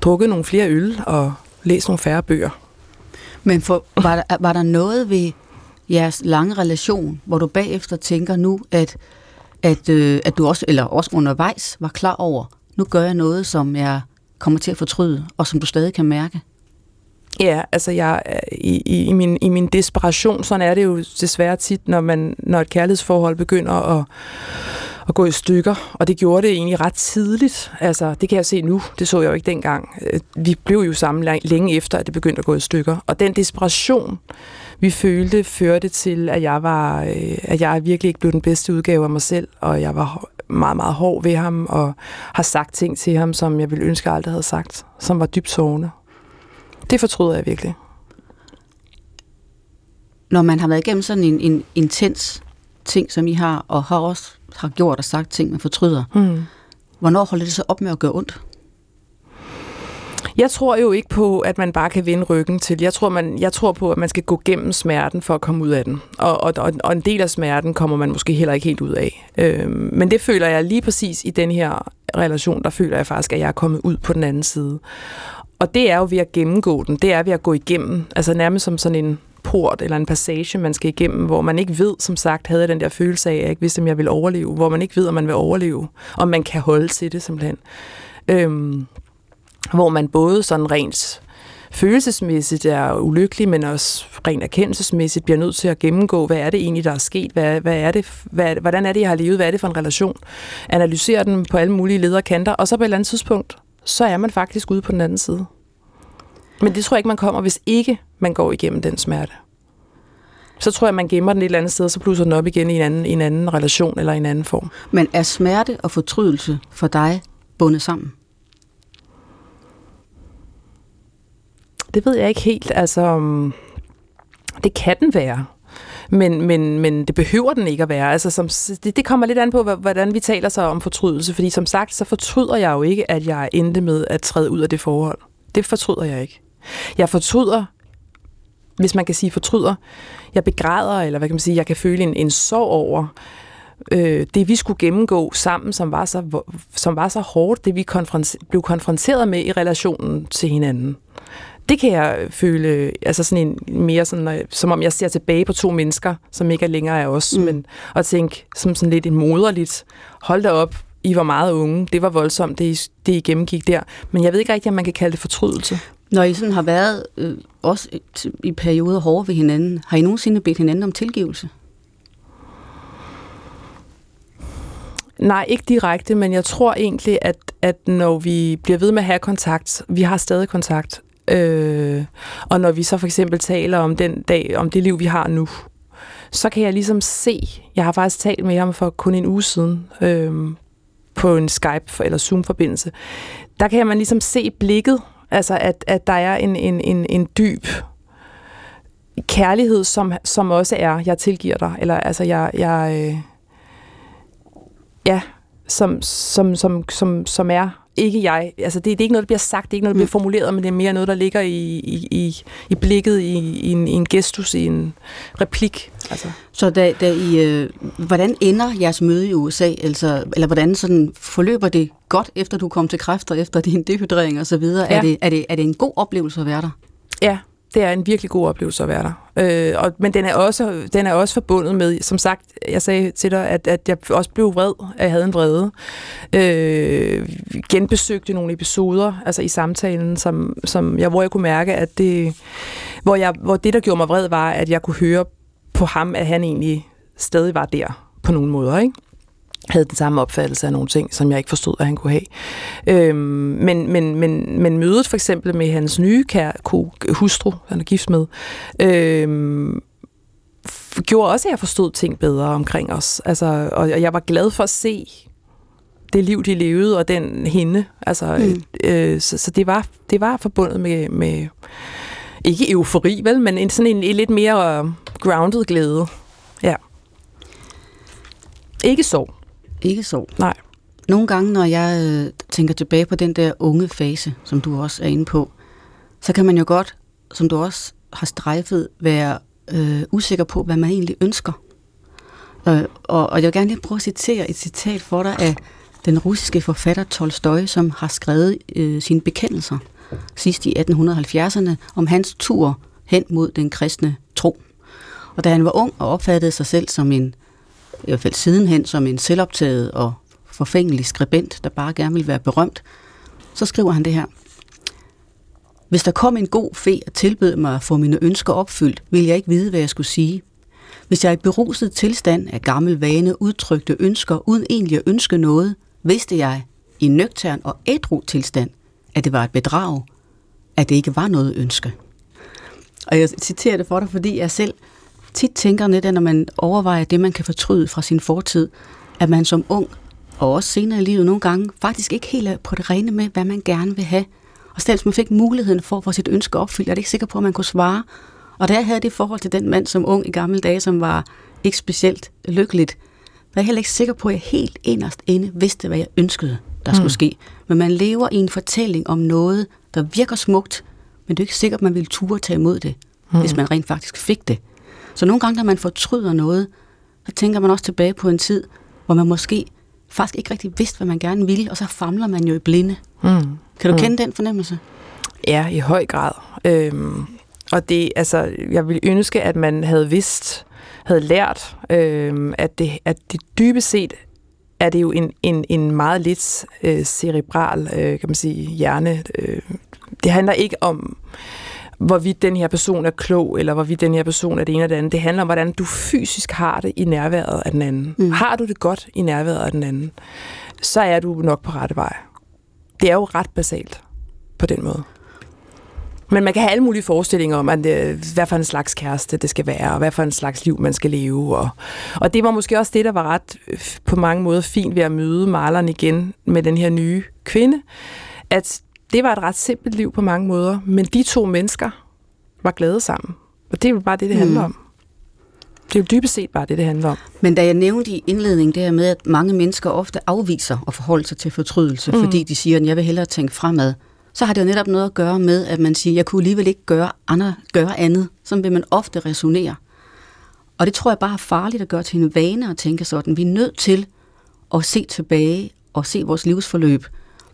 drukket nogle flere øl og læst nogle færre bøger. Men for, var, der, var der noget ved jeres lange relation, hvor du bagefter tænker nu, at, at, øh, at du også, eller også undervejs var klar over, nu gør jeg noget, som jeg kommer til at fortryde, og som du stadig kan mærke? Ja, altså jeg, i, i, i, min, i min desperation, sådan er det jo desværre tit, når, man, når et kærlighedsforhold begynder at, at gå i stykker, og det gjorde det egentlig ret tidligt. Altså, det kan jeg se nu, det så jeg jo ikke dengang. Øh, vi blev jo sammen længe efter, at det begyndte at gå i stykker. Og den desperation, vi følte, førte til, at jeg, var, øh, at jeg virkelig ikke blev den bedste udgave af mig selv, og jeg var meget, meget hård ved ham, og har sagt ting til ham, som jeg ville ønske, jeg aldrig havde sagt, som var dybt sårende. Det fortryder jeg virkelig. Når man har været igennem sådan en, en intens ting, som I har, og har også har gjort og sagt ting, man fortryder, mm. hvornår holder det så op med at gøre ondt? Jeg tror jo ikke på, at man bare kan vende ryggen til. Jeg tror, man, jeg tror på, at man skal gå gennem smerten for at komme ud af den. Og, og, og en del af smerten kommer man måske heller ikke helt ud af. Øhm, men det føler jeg lige præcis i den her relation, der føler jeg faktisk, at jeg er kommet ud på den anden side. Og det er jo ved at gennemgå den. Det er ved at gå igennem. Altså nærmest som sådan en port eller en passage, man skal igennem, hvor man ikke ved, som sagt, havde jeg den der følelse af, at jeg ikke vidste, om jeg ville overleve. Hvor man ikke ved, om man vil overleve. Om man kan holde til det, simpelthen. Øhm, hvor man både sådan rent følelsesmæssigt er ulykkelig, men også rent erkendelsesmæssigt bliver nødt til at gennemgå, hvad er det egentlig, der er sket, hvad, hvad er det, hvad, hvordan er det, jeg har levet, hvad er det for en relation, analysere den på alle mulige lederkanter, og så på et eller andet tidspunkt, så er man faktisk ude på den anden side. Men det tror jeg ikke, man kommer, hvis ikke man går igennem den smerte. Så tror jeg, man gemmer den et eller andet sted, og så plusser den op igen i en anden, i en anden relation eller i en anden form. Men er smerte og fortrydelse for dig bundet sammen? Det ved jeg ikke helt. Altså, mm, det kan den være. Men, men, men det behøver den ikke at være. Altså, som, det, det kommer lidt an på, hvordan vi taler så om fortrydelse. Fordi som sagt, så fortryder jeg jo ikke, at jeg endte med at træde ud af det forhold. Det fortryder jeg ikke. Jeg fortryder, hvis man kan sige fortryder, jeg begræder, eller hvad kan man sige, jeg kan føle en, en sorg over, øh, det vi skulle gennemgå sammen, som var så, som var så hårdt, det vi konfronter- blev konfronteret med i relationen til hinanden det kan jeg føle, altså sådan en mere sådan, som om jeg ser tilbage på to mennesker, som ikke er længere af os, mm. men at tænke som sådan lidt en moderligt, hold da op, I var meget unge, det var voldsomt, det I, det I gennemgik der, men jeg ved ikke rigtig, om man kan kalde det fortrydelse. Når I sådan har været øh, også i perioder hårde ved hinanden, har I nogensinde bedt hinanden om tilgivelse? Nej, ikke direkte, men jeg tror egentlig, at, at når vi bliver ved med at have kontakt, vi har stadig kontakt, Øh, og når vi så for eksempel taler om den dag, om det liv, vi har nu, så kan jeg ligesom se, jeg har faktisk talt med ham for kun en uge siden, øh, på en Skype- eller Zoom-forbindelse, der kan man ligesom se blikket, altså at, at der er en, en, en, en dyb kærlighed, som, som også er, jeg tilgiver dig, eller altså jeg, jeg øh, ja, som, som, som, som, som er ikke jeg. Altså, det, det er ikke noget, der bliver sagt, det er ikke noget, der bliver mm. formuleret, men det er mere noget, der ligger i, i, i, i blikket, i, i, en, i en gestus, i en replik. Altså. Så da, da I, øh, hvordan ender jeres møde i USA? Altså, eller hvordan sådan forløber det godt, efter du kom til kræfter, efter din dehydrering og så videre? Ja. Er, det, er, det, er det en god oplevelse at være der? Ja, det er en virkelig god oplevelse at være der. Øh, og, men den er, også, den er også forbundet med, som sagt, jeg sagde til dig, at, at jeg også blev vred, at jeg havde en vrede. Øh, genbesøgte nogle episoder, altså i samtalen, som, som jeg, hvor jeg kunne mærke, at det, hvor, jeg, hvor det, der gjorde mig vred, var, at jeg kunne høre på ham, at han egentlig stadig var der på nogle måder, ikke? Havde den samme opfattelse af nogle ting, som jeg ikke forstod, at han kunne have. Øhm, men, men, men, men mødet for eksempel med hans nye kære, hustru, han er gift med, øhm, gjorde også, at jeg forstod ting bedre omkring os. Altså, og jeg var glad for at se det liv, de levede, og den hende. Altså, mm. øh, så, så det var det var forbundet med, med ikke eufori, vel, men en, sådan en, en lidt mere grounded glæde. Ja. Ikke sorg. Ikke så. Nej. Nogle gange, når jeg øh, tænker tilbage på den der unge fase, som du også er inde på, så kan man jo godt, som du også har strejfet, være øh, usikker på, hvad man egentlig ønsker. Øh, og, og jeg vil gerne lige prøve at citere et citat for dig af den russiske forfatter Tolstoy, som har skrevet øh, sine bekendelser sidst i 1870'erne om hans tur hen mod den kristne tro. Og da han var ung og opfattede sig selv som en i hvert fald sidenhen som en selvoptaget og forfængelig skribent, der bare gerne vil være berømt, så skriver han det her. Hvis der kom en god fe og tilbød mig at få mine ønsker opfyldt, ville jeg ikke vide, hvad jeg skulle sige. Hvis jeg i beruset tilstand af gammel vane udtrykte ønsker uden egentlig at ønske noget, vidste jeg, i nøgtern og ædru tilstand, at det var et bedrag, at det ikke var noget ønske. Og jeg citerer det for dig, fordi jeg selv tit tænker lidt, når man overvejer det, man kan fortryde fra sin fortid, at man som ung, og også senere i livet nogle gange, faktisk ikke helt er på det rene med, hvad man gerne vil have. Og selv man fik muligheden for at få sit ønske opfyldt, er det ikke sikker på, at man kunne svare. Og jeg havde det forhold til den mand som ung i gamle dage, som var ikke specielt lykkeligt, var jeg heller ikke sikker på, at jeg helt inderst inde vidste, hvad jeg ønskede, der mm. skulle ske. Men man lever i en fortælling om noget, der virker smukt, men det er ikke sikkert, at man ville ture tage imod det, mm. hvis man rent faktisk fik det. Så nogle gange, når man fortryder noget, så tænker man også tilbage på en tid, hvor man måske faktisk ikke rigtig vidste, hvad man gerne ville, og så famler man jo i blinde. Mm. Kan du mm. kende den fornemmelse? Ja, i høj grad. Øhm, og det, altså, jeg ville ønske, at man havde vidst, havde lært, øhm, at, det, at det dybest set er det jo en, en, en meget lidt øh, cerebral, øh, kan man sige, hjerne. Øh, det handler ikke om, hvorvidt den her person er klog, eller hvorvidt den her person er det ene eller det andet. Det handler om, hvordan du fysisk har det i nærværet af den anden. Mm. Har du det godt i nærværet af den anden, så er du nok på rette vej. Det er jo ret basalt på den måde. Men man kan have alle mulige forestillinger om, at, øh, hvad for en slags kæreste det skal være, og hvad for en slags liv man skal leve. Og, og det var måske også det, der var ret øh, på mange måder fint ved at møde maleren igen med den her nye kvinde, at det var et ret simpelt liv på mange måder, men de to mennesker var glade sammen. Og det er jo bare det, det handler mm. om. Det er jo dybest set bare det, det handler om. Men da jeg nævnte i indledningen det her med, at mange mennesker ofte afviser at forholde sig til fortrydelse, mm. fordi de siger, at jeg vil hellere tænke fremad, så har det jo netop noget at gøre med, at man siger, at jeg kunne alligevel ikke gøre, andre, gøre andet. Så vil man ofte resonere. Og det tror jeg bare er farligt at gøre til en vane at tænke sådan. Vi er nødt til at se tilbage og se vores livsforløb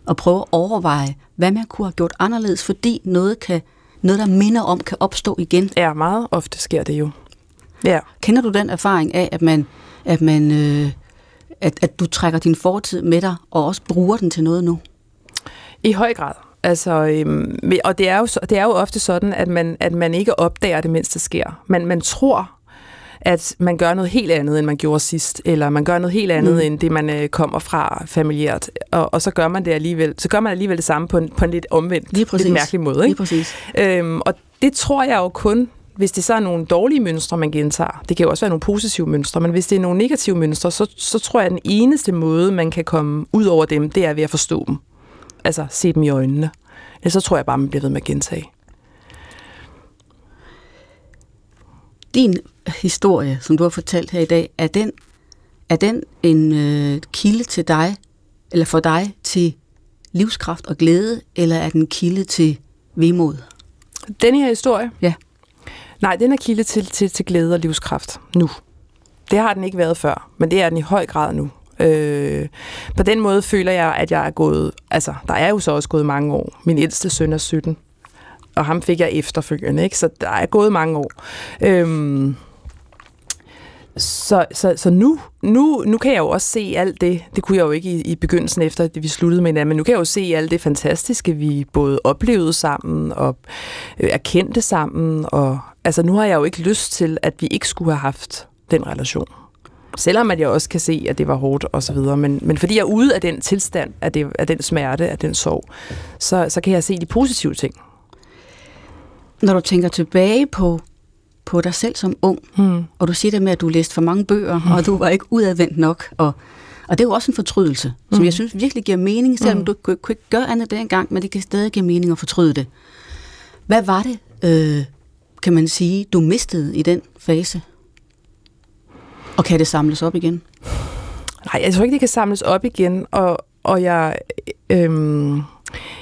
og prøve at overveje, hvad man kunne have gjort anderledes, fordi noget, kan, noget der minder om, kan opstå igen. Ja, meget ofte sker det jo. Ja. Kender du den erfaring af, at man, at man øh, at, at du trækker din fortid med dig, og også bruger den til noget nu? I høj grad. Altså, øhm, og det er, jo, det er jo ofte sådan, at man, at man ikke opdager det, mens det sker. Man, man tror, at man gør noget helt andet, end man gjorde sidst, eller man gør noget helt andet, mm. end det, man øh, kommer fra familiært, og, og så gør man det alligevel. Så gør man alligevel det samme på en, på en lidt omvendt, Lige lidt mærkelig måde. Ikke? Lige præcis. Øhm, og det tror jeg jo kun, hvis det så er nogle dårlige mønstre, man gentager, det kan jo også være nogle positive mønstre, men hvis det er nogle negative mønstre, så, så tror jeg, at den eneste måde, man kan komme ud over dem, det er ved at forstå dem. Altså se dem i øjnene. Ja, så tror jeg bare, man bliver ved med at gentage. Din historie, som du har fortalt her i dag, er den, er den en øh, kilde til dig, eller for dig til livskraft og glæde, eller er den kilde til vemod? Den her historie? Ja. Nej, den er kilde til, til, til glæde og livskraft nu. Det har den ikke været før, men det er den i høj grad nu. Øh, på den måde føler jeg, at jeg er gået... Altså, der er jo så også gået mange år. Min ældste søn er 17, og ham fik jeg efterfølgende, ikke? Så der er gået mange år. Øhm, så, så, så nu, nu, nu kan jeg jo også se alt det, det kunne jeg jo ikke i, i begyndelsen efter, at vi sluttede med hinanden, men nu kan jeg jo se alt det fantastiske, vi både oplevede sammen og øh, erkendte sammen. Og, altså nu har jeg jo ikke lyst til, at vi ikke skulle have haft den relation. Selvom at jeg også kan se, at det var hårdt og så videre. Men, men fordi jeg er ude af den tilstand, af, det, af den smerte, af den sorg, så, så kan jeg se de positive ting. Når du tænker tilbage på, på dig selv som ung, hmm. og du siger det med, at du læste for mange bøger, hmm. og du var ikke udadvendt nok, og, og det er jo også en fortrydelse, som hmm. jeg synes virkelig giver mening, selvom hmm. du kunne, kunne ikke gøre andet dengang, men det kan stadig give mening at fortryde det. Hvad var det, øh, kan man sige, du mistede i den fase? Og kan det samles op igen? Nej, jeg tror ikke, det kan samles op igen, og, og jeg... Øhm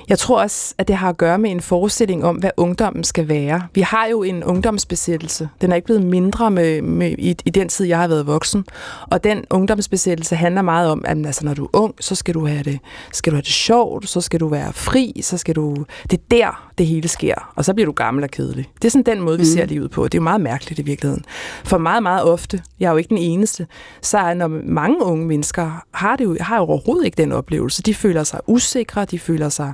jeg tror også, at det har at gøre med en forestilling om, hvad ungdommen skal være. Vi har jo en ungdomsbesættelse. Den er ikke blevet mindre med, med, i, i den tid, jeg har været voksen. Og den ungdomsbesættelse handler meget om, at altså, når du er ung, så skal du have det, skal du have det sjovt, så skal du være fri, så skal du... Det er der, det hele sker. Og så bliver du gammel og kedelig. Det er sådan den måde, vi mm. ser livet på. Det er jo meget mærkeligt i virkeligheden. For meget, meget ofte, jeg er jo ikke den eneste, så er når mange unge mennesker har, det jo, har jo overhovedet ikke den oplevelse. De føler sig usikre, de føler sig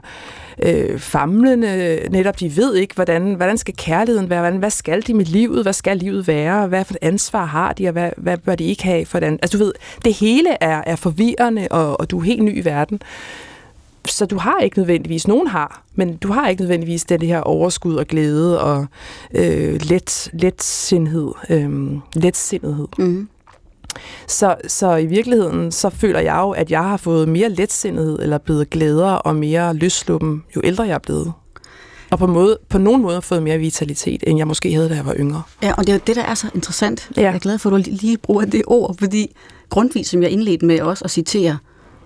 øh, famlende, netop de ved ikke, hvordan, hvordan skal kærligheden være, hvordan, hvad skal de med livet, hvad skal livet være, hvad for et ansvar har de, og hvad, hvad bør de ikke have for den. Altså du ved, det hele er, er forvirrende, og, og du er helt ny i verden. Så du har ikke nødvendigvis, nogen har, men du har ikke nødvendigvis det her overskud og glæde og øh, let, letsindighed, øh, letsindhed. Mm. Så, så i virkeligheden, så føler jeg jo, at jeg har fået mere letsindighed, eller blevet glædere og mere løsluppen, jo ældre jeg er blevet. Og på, måde, på nogen måde fået mere vitalitet, end jeg måske havde, da jeg var yngre. Ja, og det er jo det, der er så interessant. Ja. Jeg er glad for, at du lige bruger det ord, fordi Grundtvig, som jeg indledte med også at citere,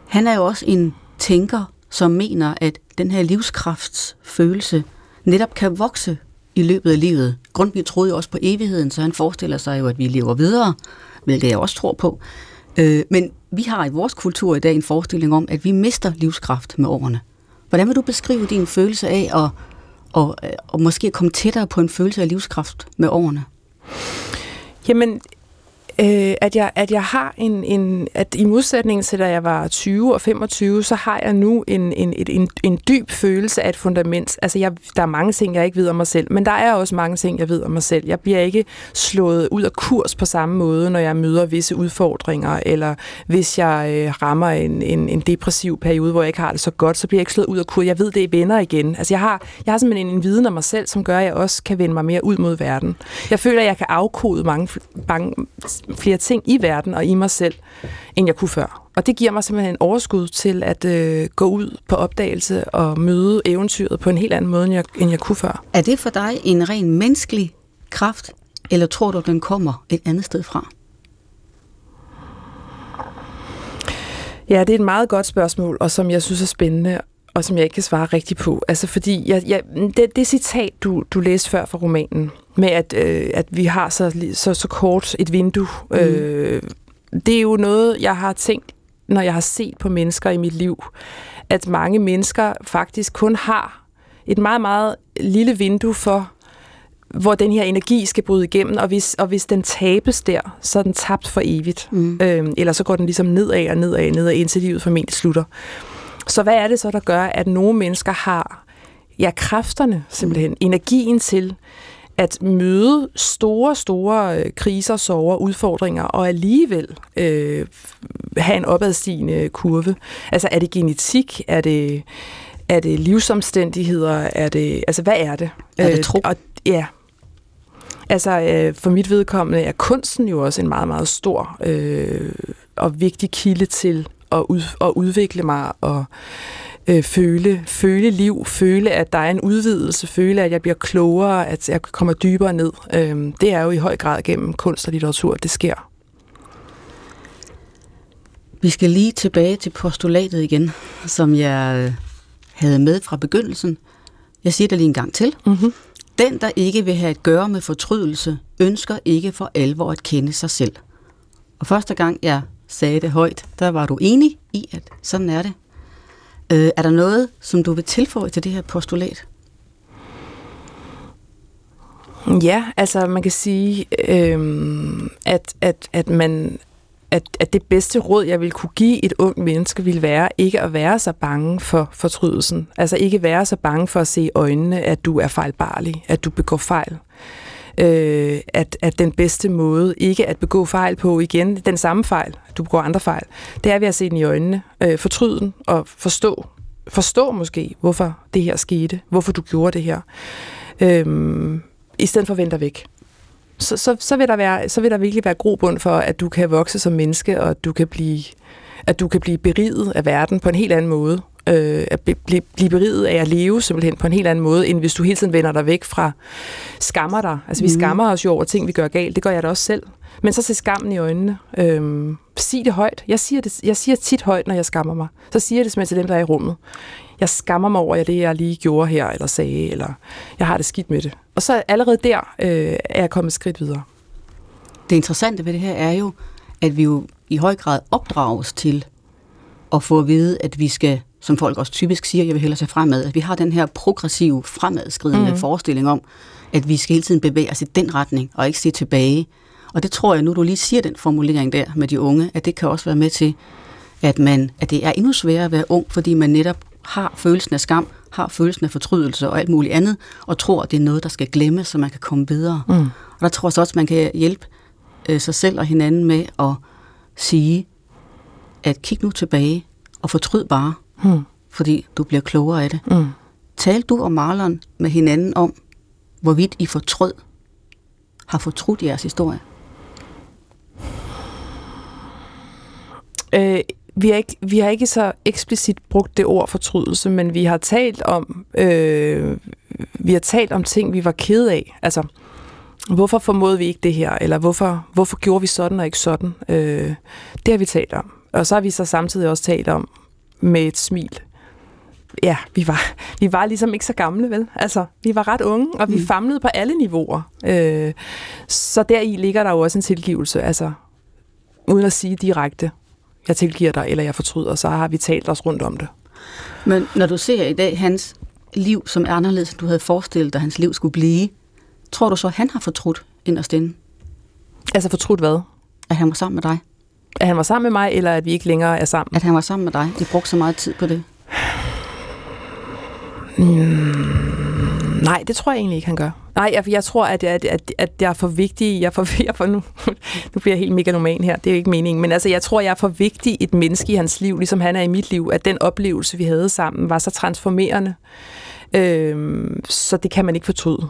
han er jo også en tænker, som mener, at den her livskraftsfølelse netop kan vokse i løbet af livet. Grundtvig troede jo også på evigheden, så han forestiller sig jo, at vi lever videre, hvilket jeg også tror på. Øh, men vi har i vores kultur i dag en forestilling om, at vi mister livskraft med årene. Hvordan vil du beskrive din følelse af at, og, og måske komme tættere på en følelse af livskraft med årene? Jamen, øh, at, jeg, at jeg har en, en, at i modsætning til da jeg var 20 og 25, så har jeg nu en, en, en, en dyb følelse af et fundament. Altså jeg, der er mange ting, jeg ikke ved om mig selv, men der er også mange ting, jeg ved om mig selv. Jeg bliver ikke slået ud af kurs på samme måde, når jeg møder visse udfordringer, eller hvis jeg øh, rammer en, en, en depressiv periode, hvor jeg ikke har det så godt, så bliver jeg ikke slået ud af kurs. Jeg ved, det er venner igen. Altså jeg har, jeg har simpelthen en, en viden om mig selv, som gør, at jeg også kan vende mig mere ud mod verden. Jeg føler, at jeg kan afkode mange, mange flere ting i verden og i mig selv, end jeg kunne før. Og det giver mig simpelthen en overskud til at øh, gå ud på opdagelse og møde eventyret på en helt anden måde, end jeg, end jeg kunne før. Er det for dig en ren menneskelig kraft, eller tror du, den kommer et andet sted fra? Ja, det er et meget godt spørgsmål, og som jeg synes er spændende og som jeg ikke kan svare rigtigt på. Altså fordi jeg, jeg, det, det citat, du, du læste før fra romanen, med at, øh, at vi har så, så, så kort et vindue, mm. øh, det er jo noget, jeg har tænkt, når jeg har set på mennesker i mit liv, at mange mennesker faktisk kun har et meget, meget lille vindue for, hvor den her energi skal bryde igennem, og hvis, og hvis den tabes der, så er den tabt for evigt. Mm. Øh, eller så går den ligesom nedad og nedad, nedad, indtil livet formentlig slutter. Så hvad er det så, der gør, at nogle mennesker har ja, kræfterne, simpelthen, mm. energien til at møde store, store øh, kriser, sorger, udfordringer, og alligevel øh, have en opadstigende kurve. Altså er det genetik? Er det, er det livsomstændigheder? Er det, altså hvad er det? Er det øh, tro? Øh, og, ja. Altså øh, for mit vedkommende er kunsten jo også en meget, meget stor øh, og vigtig kilde til at, ud, at udvikle mig og øh, føle, føle liv, føle, at der er en udvidelse, føle, at jeg bliver klogere, at jeg kommer dybere ned. Øh, det er jo i høj grad gennem kunst og litteratur, det sker. Vi skal lige tilbage til postulatet igen, som jeg øh, havde med fra begyndelsen. Jeg siger det lige en gang til. Mm-hmm. Den, der ikke vil have at gøre med fortrydelse, ønsker ikke for alvor at kende sig selv. Og første gang jeg sagde det højt, der var du enig i, at sådan er det. Øh, er der noget, som du vil tilføje til det her postulat? Ja, altså man kan sige, øh, at, at, at man at, at det bedste råd, jeg vil kunne give et ung menneske, vil være ikke at være så bange for fortrydelsen. Altså ikke være så bange for at se i øjnene, at du er fejlbarlig, at du begår fejl øh, at, at den bedste måde ikke at begå fejl på igen, den samme fejl, du begår andre fejl, det er ved at se den i øjnene, øh, fortryde den og forstå, forstå måske, hvorfor det her skete, hvorfor du gjorde det her, øh, i stedet for at vente væk. Så, så, så, vil der være, så vil der virkelig være grobund for, at du kan vokse som menneske, og at du kan blive, at du kan blive beriget af verden på en helt anden måde, øh, at blive, blive beriget af at leve simpelthen på en helt anden måde, end hvis du hele tiden vender dig væk fra skammer dig. Altså vi mm. skammer os jo over ting, vi gør galt. Det gør jeg da også selv. Men så se skammen i øjnene. Øhm, sig det højt. Jeg siger, det, jeg siger tit højt, når jeg skammer mig. Så siger jeg det simpelthen til dem, der er i rummet. Jeg skammer mig over det, jeg lige gjorde her, eller sagde, eller jeg har det skidt med det. Og så allerede der øh, er jeg kommet skridt videre. Det interessante ved det her er jo, at vi jo i høj grad opdrages til at få at vide, at vi skal som folk også typisk siger, jeg vil hellere se fremad, at vi har den her progressive, fremadskridende mm. forestilling om, at vi skal hele tiden bevæge os i den retning, og ikke se tilbage. Og det tror jeg, nu du lige siger den formulering der med de unge, at det kan også være med til, at, man, at det er endnu sværere at være ung, fordi man netop har følelsen af skam, har følelsen af fortrydelse og alt muligt andet, og tror, at det er noget, der skal glemmes, så man kan komme videre. Mm. Og der tror jeg så også, at man kan hjælpe øh, sig selv og hinanden med at sige, at kig nu tilbage og fortryd bare, mm. fordi du bliver klogere af det. Mm. Tal du og Marlon med hinanden om, hvorvidt I fortrød, har fortrudt jeres historie? Øh, vi, har ikke, vi har ikke så eksplicit brugt det ord fortrydelse, men vi har talt om øh, vi har talt om ting, vi var kede af. Altså, hvorfor formåede vi ikke det her? Eller hvorfor, hvorfor gjorde vi sådan og ikke sådan? Øh, det har vi talt om. Og så har vi så samtidig også talt om med et smil. Ja, vi var, vi var ligesom ikke så gamle, vel? Altså, vi var ret unge, og vi mm. famlede på alle niveauer. Øh, så deri ligger der jo også en tilgivelse, altså uden at sige direkte jeg tilgiver dig, eller jeg fortryder, så har vi talt os rundt om det. Men når du ser i dag hans liv som er anderledes, end du havde forestillet dig, at hans liv skulle blive, tror du så, at han har fortrudt inderst inde? Altså fortrudt hvad? At han var sammen med dig. At han var sammen med mig, eller at vi ikke længere er sammen? At han var sammen med dig. De brugte så meget tid på det. Mm, nej, det tror jeg egentlig ikke, han gør. Nej, jeg, jeg tror, at, at, at, at jeg er for vigtig. Jeg er for, jeg er for nu, nu bliver jeg helt megaloman her, det er ikke meningen. Men altså, jeg tror, jeg er for vigtig et menneske i hans liv, ligesom han er i mit liv, at den oplevelse, vi havde sammen, var så transformerende. Øhm, så det kan man ikke fortryde.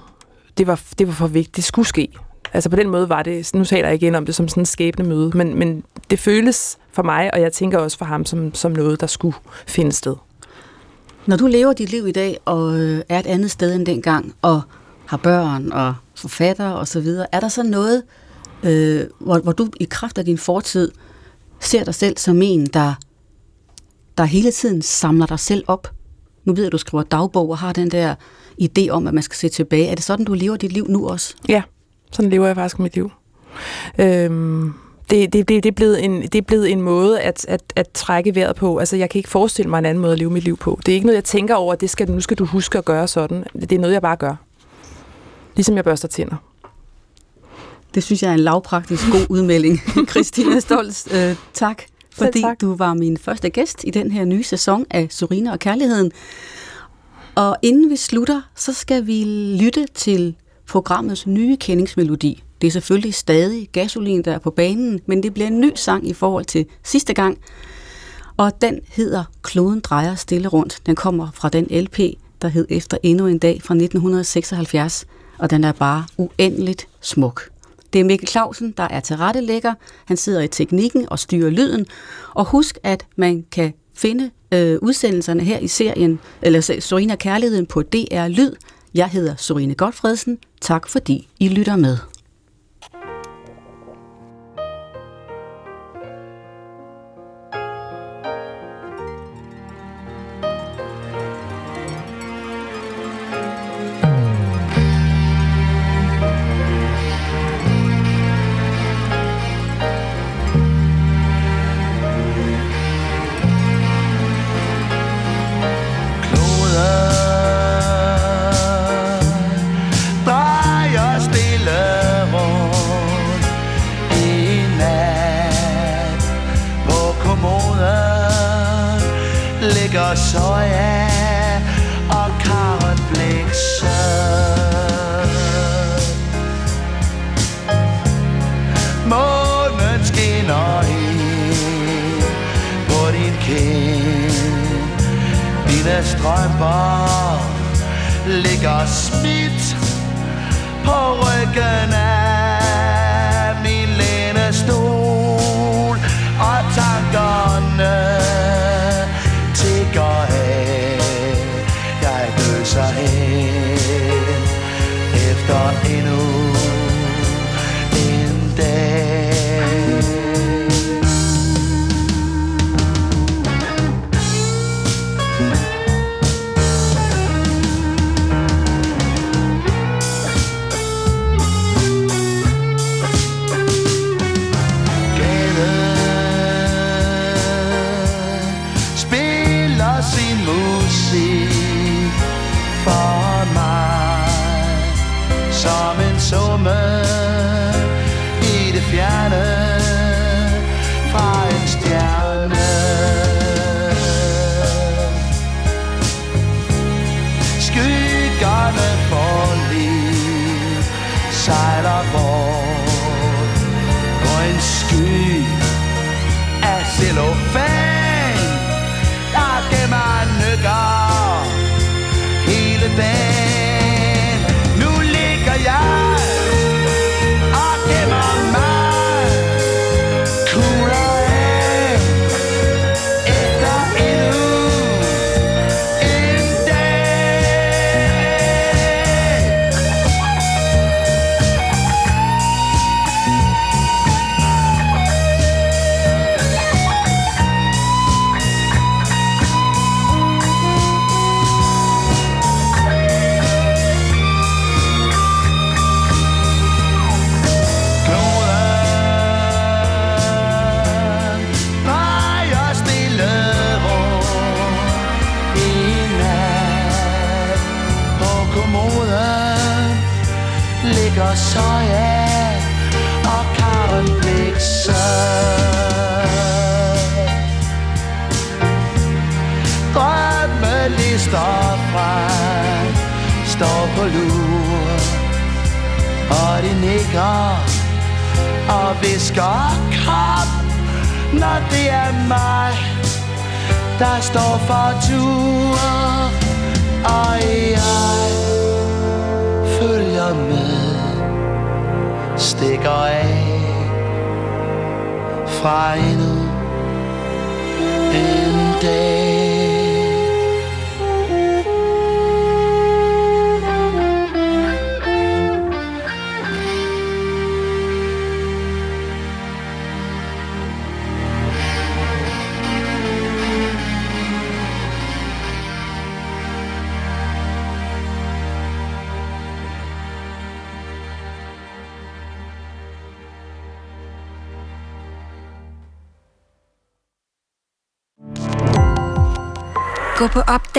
Det var, det var for vigtigt. Det skulle ske. Altså på den måde var det, nu taler jeg igen om det som sådan en skæbne møde, men, men det føles for mig, og jeg tænker også for ham, som, som noget, der skulle finde sted. Når du lever dit liv i dag, og øh, er et andet sted end dengang, og har børn og forfatter og så videre, er der så noget, øh, hvor, hvor du i kraft af din fortid ser dig selv som en, der, der hele tiden samler dig selv op? Nu ved jeg, at du skriver dagbog og har den der idé om, at man skal se tilbage. Er det sådan, du lever dit liv nu også? Ja, sådan lever jeg faktisk mit liv. Øhm, det, det, det, det, er blevet en, det er blevet en måde at, at, at trække vejret på. Altså, jeg kan ikke forestille mig en anden måde at leve mit liv på. Det er ikke noget, jeg tænker over, det skal, nu skal du huske at gøre sådan. Det er noget, jeg bare gør. Ligesom jeg børster tænder. Det synes jeg er en lavpraktisk god udmelding. Christina Stolz, øh, tak, fordi tak. du var min første gæst i den her nye sæson af Sorina og Kærligheden. Og inden vi slutter, så skal vi lytte til programmets nye kendingsmelodi. Det er selvfølgelig stadig gasolin, der er på banen, men det bliver en ny sang i forhold til sidste gang. Og den hedder Kloden drejer stille rundt. Den kommer fra den LP, der hed Efter endnu en dag fra 1976 og den er bare uendeligt smuk. Det er Mikkel Clausen, der er tilrettelægger. Han sidder i teknikken og styrer lyden. Og husk, at man kan finde øh, udsendelserne her i serien, eller Sorina Kærligheden på DR Lyd. Jeg hedder Sorine Godfredsen. Tak fordi I lytter med. bare ligger smidt på ryggen af